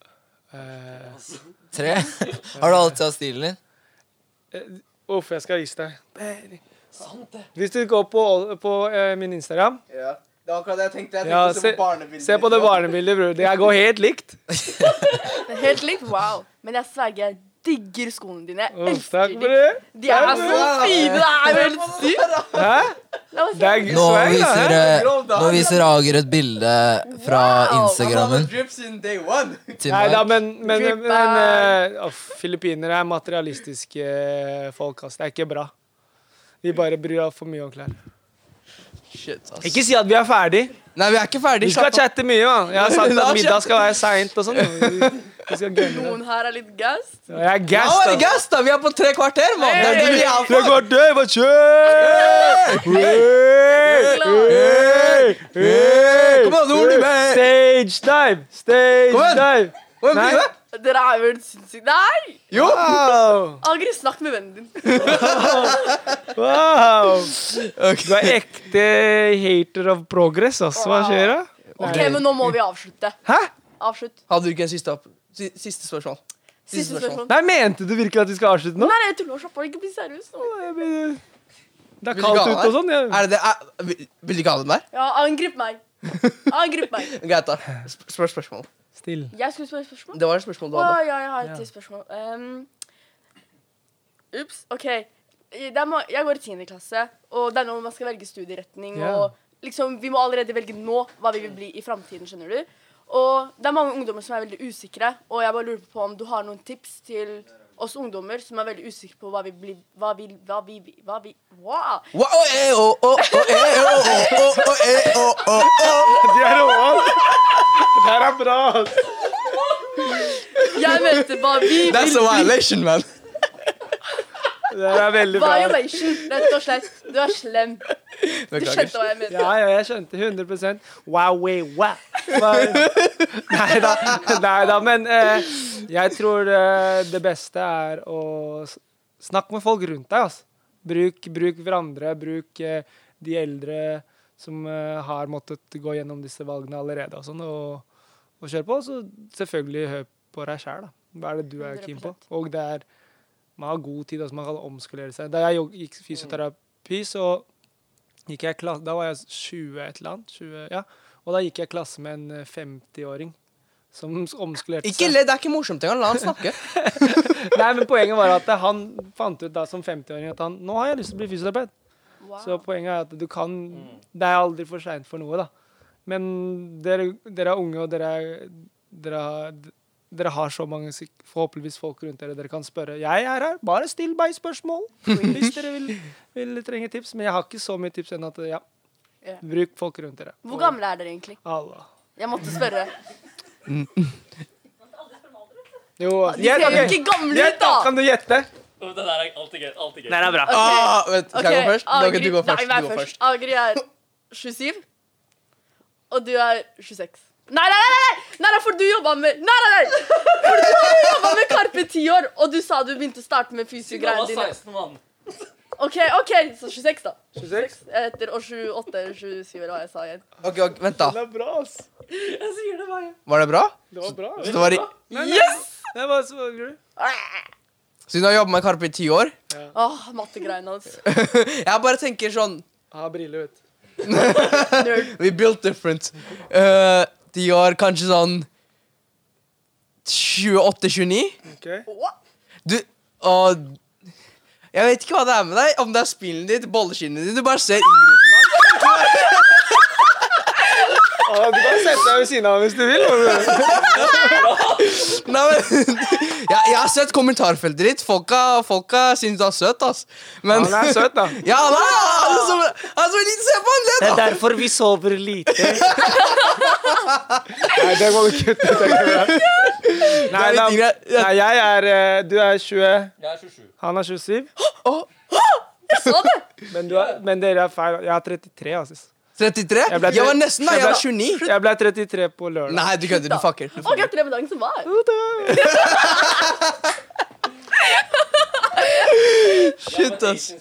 Eh, Tre? Har du alltid hatt stilen din? Uff, jeg skal vise deg. Hvis du går på, på uh, min Instagram Ja. Det var akkurat det jeg tenkte. Jeg tenkte Ja, se på barnebildet. Se på det barnebildet, bror. Det går helt likt. Helt likt. Wow. Men jeg sverger, jeg digger skoene dine. Jeg elsker takk dem. det. De er så fine. Det er jo helt sykt. Hæ? Det er Nå viser, eh, nå viser Ager et bilde fra Wow. Han Instagrammen Nei da, men, men, men eh, Filippinere er materialistiske folk, ass. Det er ikke bra. Vi bare bryr oss for mye om klær. Shit, ass. Ikke si at vi er ferdig. Nei, vi er ikke ferdig. Vi skal Slapp av. chatte mye, man. Jeg har sagt at middag skal være seint og sånn. Vi, skal gunne. Noen her er litt gassed. Jeg er Ja, gassed. Ja, det ass. gass, da? Vi er på tre kvarter, mann. Det er det vi er Tre for. kvarter, hva skjer? Hey! Hey! Hey! Kom igjen, Ole, med. Stage dive! Stage Kom igjen. dive! Kom igjen, Nei. Dere er vel sinnssyke. Nei! Jo. Wow! Agri, snakk med vennen din. wow. Du er ekte hater of progress, ass. Hva skjer da? Ok, men nå må vi avslutte. Hæ? Avslutt. Hadde du ikke en siste, opp? Siste spørsmål? Siste spørsmål. Nei, mente du virkelig at vi skal avslutte nå? Nei, jeg tuller. Slapp av. Ikke bli seriøs nå. Det er kaldt ute og sånn. Ja. Er det det? Er, vil, vil du ikke ha den der? Ja, angrip meg. Angrip meg. Greit, da. Spør spørsmål. Still. Jeg skulle spørre spørsmål. Det var et spørsmål du Å, hadde. ja, jeg har et Ja. spørsmål. spørsmål. Um, Ups. OK. Er, jeg går i 10. klasse, og det er nå man skal velge studieretning. Yeah. Og liksom, vi må allerede velge nå hva vi vil bli i framtiden, skjønner du. Og det er mange ungdommer som er veldig usikre, og jeg bare lurer på om du har noen tips til oss ungdommer som er veldig usikre på hva vi blir Hva vi Hva vi, hva vi Wow! Wow, eh, oh, oh, oh, eh, oh, oh, oh, oh, eh, oh, oh, oh. De er rå! Det her er bra! ass. Jeg mente hva vi vil That's a violation, man. Det er veldig bra. Violation, rett og slett. Du er slem. Du skjønte hva jeg mente. Ja, ja, jeg skjønte 100 Wow, way, wow. Nei da, nei da, men eh, jeg tror eh, det beste er å snakke med folk rundt deg. Altså. Bruk, bruk hverandre, bruk eh, de eldre som eh, har måttet gå gjennom disse valgene allerede, og sånn, og, og kjøre på. Så selvfølgelig hør på deg sjæl, da. Hva er det du er keen på? Og det er Man har god tid, altså man kan omskolere seg. Da jeg gikk fysioterapi, så gikk jeg klasse Da var jeg 20 et eller annet. 20, ja. Og da gikk jeg klasse med en eh, 50-åring som omskolerte Ikke seg. le, det er ikke morsomt engang. La han snakke. Nei, men poenget var at han fant ut da som 50-åring at han nå har jeg lyst til å bli fysioterapeut. Wow. Så poenget er at du kan Det er aldri for seint for noe, da. Men dere, dere er unge, og dere, er, dere, har, dere har så mange forhåpentligvis folk rundt dere dere kan spørre. Jeg er her, bare still meg spørsmål hvis dere vil, vil trenge tips. Men jeg har ikke så mye tips ennå at ja, bruk folk rundt dere. Hvor gamle er dere egentlig? Allah. Jeg måtte spørre. Jo, De ser jo ikke gamle ut, da! Kan du gjette? Det der er alltid gøy. Alltid gøy. Den er bra. Okay. Ah, vent, skal jeg gå først? Agri- du går først. Nei, vær Du går først. Agri er 27, og du er 26. Nei, nei, nei! nei, nei, for du jobba med Nei, nei, nei! For du har jo jobba med Karpe ti år, og du sa du begynte å starte med Siden han fysiogreiene var dine. 16, mann. OK, ok, så 26, da. 26? Etter og 28 eller 27, eller hva jeg sa igjen. Ok, ok, Vent, da. Det er bra, ass. Jeg sier det bare. Var det bra? Det var bra. Så det var i, Yes! Det var så så du har jobba med Karpe i ti år? Åh, mattegreiene hans. Jeg bare tenker sånn Ha briller, vet du. We built different. Uh, de var kanskje sånn 28-29. Ok. Du Og Jeg vet ikke hva det er med deg. Om det er spillen ditt, bolleskinnet ditt. Du bare ser yngre ut. Ah, du kan sette deg ved siden av hvis du vil. Nei, men jeg, jeg har sett kommentarfeltet ditt. Folka, folka syns du er søt, ass. Men Han er søt, da. Ja, han er, han er så, han er så liten. Se på han, det, da! derfor vi sover lite. Nei, det må du kutte. ut. Nei, da, nei, jeg er eh, Du er 20, Jeg er 27. han er 27. Jeg sa det! Men, du er, men dere er feil. Jeg er 33, altså. 33? Jeg ble- Jeg var nesten da. Jeg var jeg 29. Jeg ble 33 på lørdag. Nei, du kødder. Du fucker. Du Å, fucker. gratulerer med dagen som var. Shit, ass.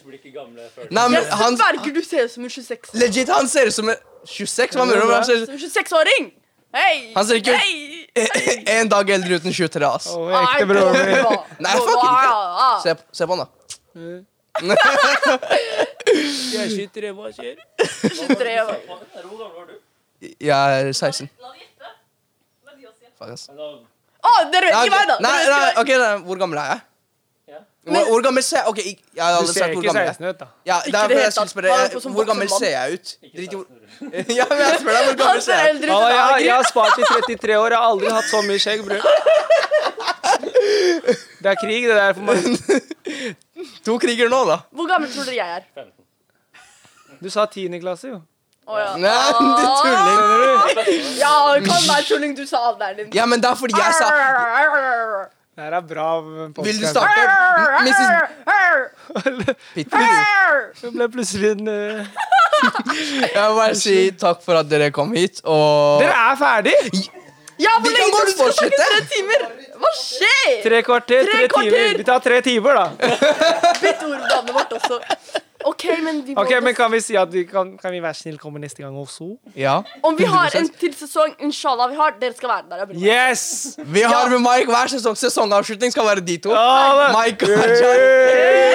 Nei, men Jeg han sverger du ser ut som en 26 Legit, han ser ut som en 26. Hva mener du? Han ser Som en 26-åring! Hei! Han ser ikke ut- Hei! en dag eldre uten 23, ass. Oh, ekte broren min. Nei, fucker ikke. ikke. Se, se på han, da. Jeg er 23, hva skjer? 23 år. Hvor gammel var du? Jeg er 16. La ass. Å, dere vet ikke meg, da! Nei, Dere vet nei, ok, nei, hvor gammel er jeg? Ja. Hvor, hvor gammel ser jeg Ok, ik- jeg har Du aldri ser sagt hvor ikke gammel jeg er. 16 ut, da. Ja, Ikke det er det fordi jeg helt skulle spørre Han er eh, som Hvor gammel voksen ser jeg ut? Drit i hvor Ja, men jeg spør deg hvor Han gammel ser ser jeg ut. eldre ut Ja, enn jeg, har- Agri. jeg har spart i 33 år. Jeg har aldri hatt så mye skjegg, bror. Det er krig, det der for meg. To kriger nå, da. Hvor gammel tror dere jeg er? Du sa 10. klasse, jo. Oh, ja. Nei, du tuller. Ja, kan være tulling. Du sa alderen din. Ja, men det er fordi jeg sa Det her er bra. podcast. Vil du starte? Mrs. Pitbull. Det ble plutselig en uh... Jeg vil bare si takk for at dere kom hit, og Dere er ferdig? Ja, hvor lenge skal du snakke? Tre timer? Hva skjer? Tre kvarter, Tre tre, kvarter. timer. Vi tar tre timer, da. Bytt ordbladet vårt også. OK, men vi må Ok, men Kan vi si at vi kan, kan vi være snill komme neste gang også? Ja. Om vi har en til sesong, inshallah vi har, dere skal være der. meg. Yes! Vi har med Mike hver sesong. Sesongavslutning skal være de to. Ja, Mike og Jan.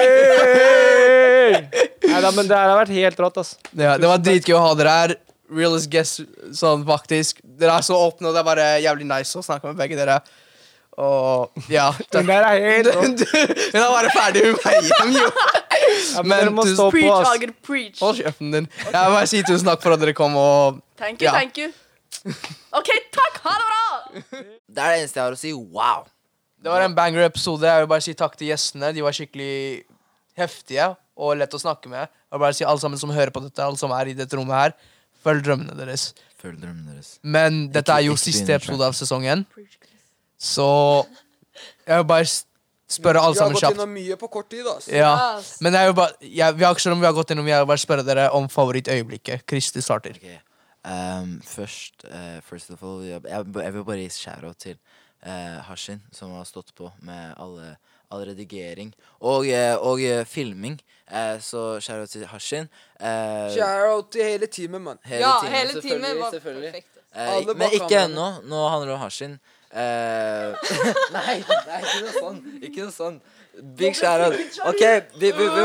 Nei da, men det her har vært helt rått, ass. Ja, det var dritgøy å ha dere her. Realist guest, sånn faktisk. Dere er så åpne, og det er bare jævlig nice å snakke med begge dere. Og ja. Den der er helt. Hun er bare ferdig med meg hjem, jo. Ja, men Men dere må tusen- stå på, Preach, ass. Ager, preach. Hold kjeften din. Jeg vil bare si tusen takk for at dere kom, og Thank you, Ja. thank you. OK, takk. Ha det bra. Det er det eneste jeg har å si. Wow. Det var en banger-episode. Jeg vil bare si takk til gjestene. De var skikkelig heftige og lett å snakke med. Jeg vil bare si alle sammen som hører på dette, alle som er i dette rommet her, følg drømmene deres. Følg drømmene deres. Men dette er jo siste episode av sesongen, så jeg vil bare spørre alle sammen kjapt. Vi har gått gjennom mye på kort tid. ass. Ja. Yes. Men jeg vil bare, jeg, vi har ikke selv om vi har gått gjennom, jeg vil bare spørre dere om favorittøyeblikket. Kristi starter. Ok. Um, først, eh, first of all, jeg, jeg, jeg vil bare gi shout-out til uh, Hashin, som har stått på med alle, all redigering og, eh, og eh, filming. Eh, så shout-out til Hashin. Uh, Shout-out til hele teamet, mann. hele Ja, teamet, hele selvfølgelig, timen var selvfølgelig. perfekt. Eh, Alle men ikke kameraet. ennå. Nå handler det om Hashin. Eh, nei, nei, ikke noe sånn. Ikke noe sånn. Big shout-out. OK, vi, vi, vi,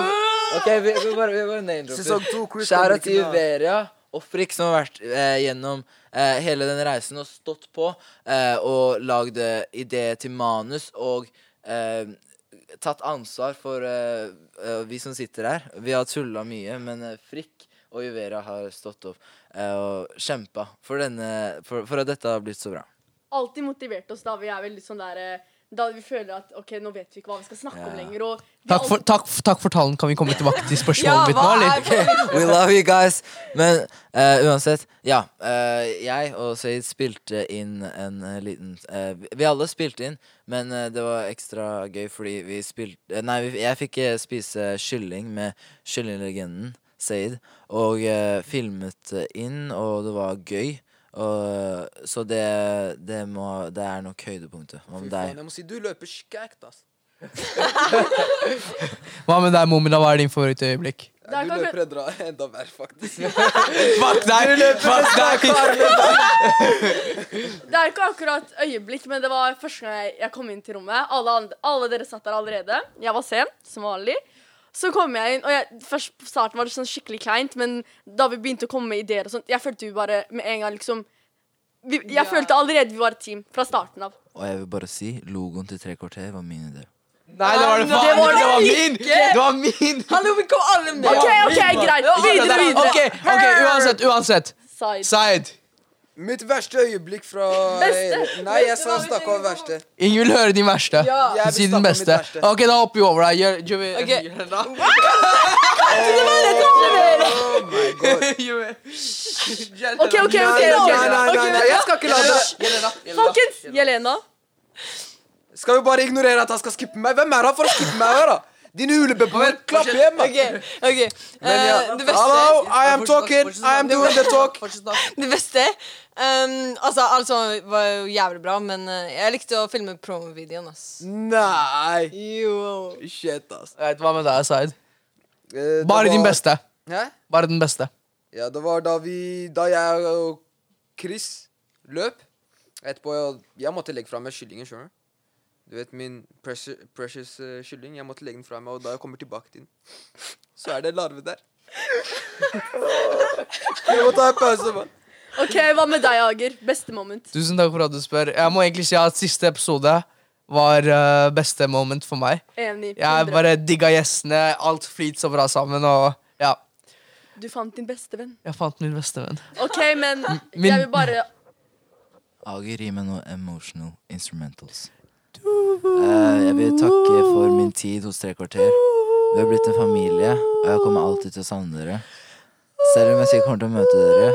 ok, vi, vi bare, vi bare name-dropper. Shout-out til. Uveria og Frikk, som har vært eh, gjennom eh, hele den reisen og stått på eh, og lagd ideer til manus og eh, tatt ansvar for eh, eh, vi som sitter her. Vi har tulla mye, men eh, Frikk og Juvera har stått opp eh, og kjempa for, denne, for, for at dette har blitt så bra. Alltid motivert oss da vi er veldig sånn der eh, Da vi føler at OK, nå vet vi ikke hva vi skal snakke om lenger. Og Takk for, takk, takk for talen. Kan vi komme tilbake til spørsmålet mitt nå, eller? We love you guys. Men uh, uansett, ja. Uh, jeg og Saeed spilte inn en uh, liten vi- alle spilte inn, men det var ekstra gøy fordi vi spilte Nei, vi, jeg fikk spise kylling med kyllinglegenden Saeed, og filmet inn, og det var gøy. Og, så det, det, må, det er nok høydepunktet. Hva med deg? jeg må si du løper skækt, ass. Hva med deg, Momina? Hva er din favorittøyeblikk? Det er Du løper et dra enda verre, faktisk. Fuck deg! Fuck deg! Det er ikke akkurat øyeblikk, men det var første gang jeg- jeg kom inn til rommet. Alle, andre, alle dere satt der allerede. Jeg var sen, som vanlig. Så kom jeg inn, og jeg, først på starten var det sånn skikkelig kleint, men da vi begynte å komme med ideer og sånt, jeg følte vi bare med en gang liksom vi, Jeg følte allerede vi var et team fra starten av. Og jeg vil bare si, logoen til Tre kvarter var min idé. Nei, det var det faen Det var ikke! Det var min! Det var min! Hallo, vi kom alle med! OK, ok, greit. Videre, videre. Ok, ok, uansett, uansett. Side. Zaid. Mitt verste øyeblikk fra Beste. Nei, jeg sa snakke om verste. Ingen vil høre din verste. Ja. Jeg vil Si snakke den om mitt beste. verste. Ok, da hopper vi over deg. Gjør, gjør vi Ok. gjør det da. Oh my god. OK, OK, OK. Nei, ok. nei, nei, nei, nei, jeg skal ikke la det Jelena, Jelena. Folkens, Jelena. Skal vi bare ignorere at han skal skippe meg? Hvem er han for å skippe meg her, da? Din hulebeboer. Klapp hjem, da. Ok, ok. Men ja. Eh, det beste Hallo, I am talking. I am doing the talk. Det beste um, Altså, altså var jo jævlig bra, men uh, jeg likte å filme promovideoen, ass. Nei. Jo. Shit, ass. Jeg vet, Hva med deg, Zaid? Eh, det Bare din var- beste. Hæ? Bare den beste. Ja, det var da vi Da jeg og Chris løp. Etterpå jeg, jeg måtte legge fra meg kyllingen, skjønner du. Du vet min precious, precious eh, kylling. Jeg måtte legge den fra meg, og da jeg kommer tilbake til den, så er det larve der. Jeg må ta en pause, mann. OK, hva med deg, Ager? Beste moment. Tusen takk for at du spør. Jeg må egentlig si at siste episode var uh, beste moment for meg. Enig. Jeg bare digga gjestene. Alt flyt så bra sammen, og ja. Du fant din beste venn. Jeg fant min beste venn. OK, men min- jeg vil bare Ager, gi meg noe emotional instrumentals. Uh, jeg vil takke for min tid hos Tre kvarter. Vi har blitt en familie, og jeg kommer alltid til å savne dere. Selv om jeg sikkert kommer til å møte dere,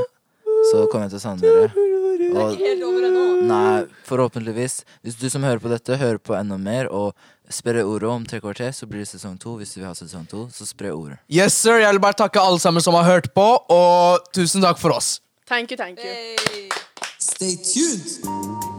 så kommer jeg til å savne dere. Og nei, forhåpentligvis. Hvis du som hører på dette, hører på enda mer og sprer ordet om Tre kvarter, så blir det sesong to. Hvis du vil ha sesong to, så spre ordet. Yes, sir. Jeg vil bare takke alle sammen som har hørt på, og tusen takk for oss. Thank you, thank you. Hey. Stay tuned.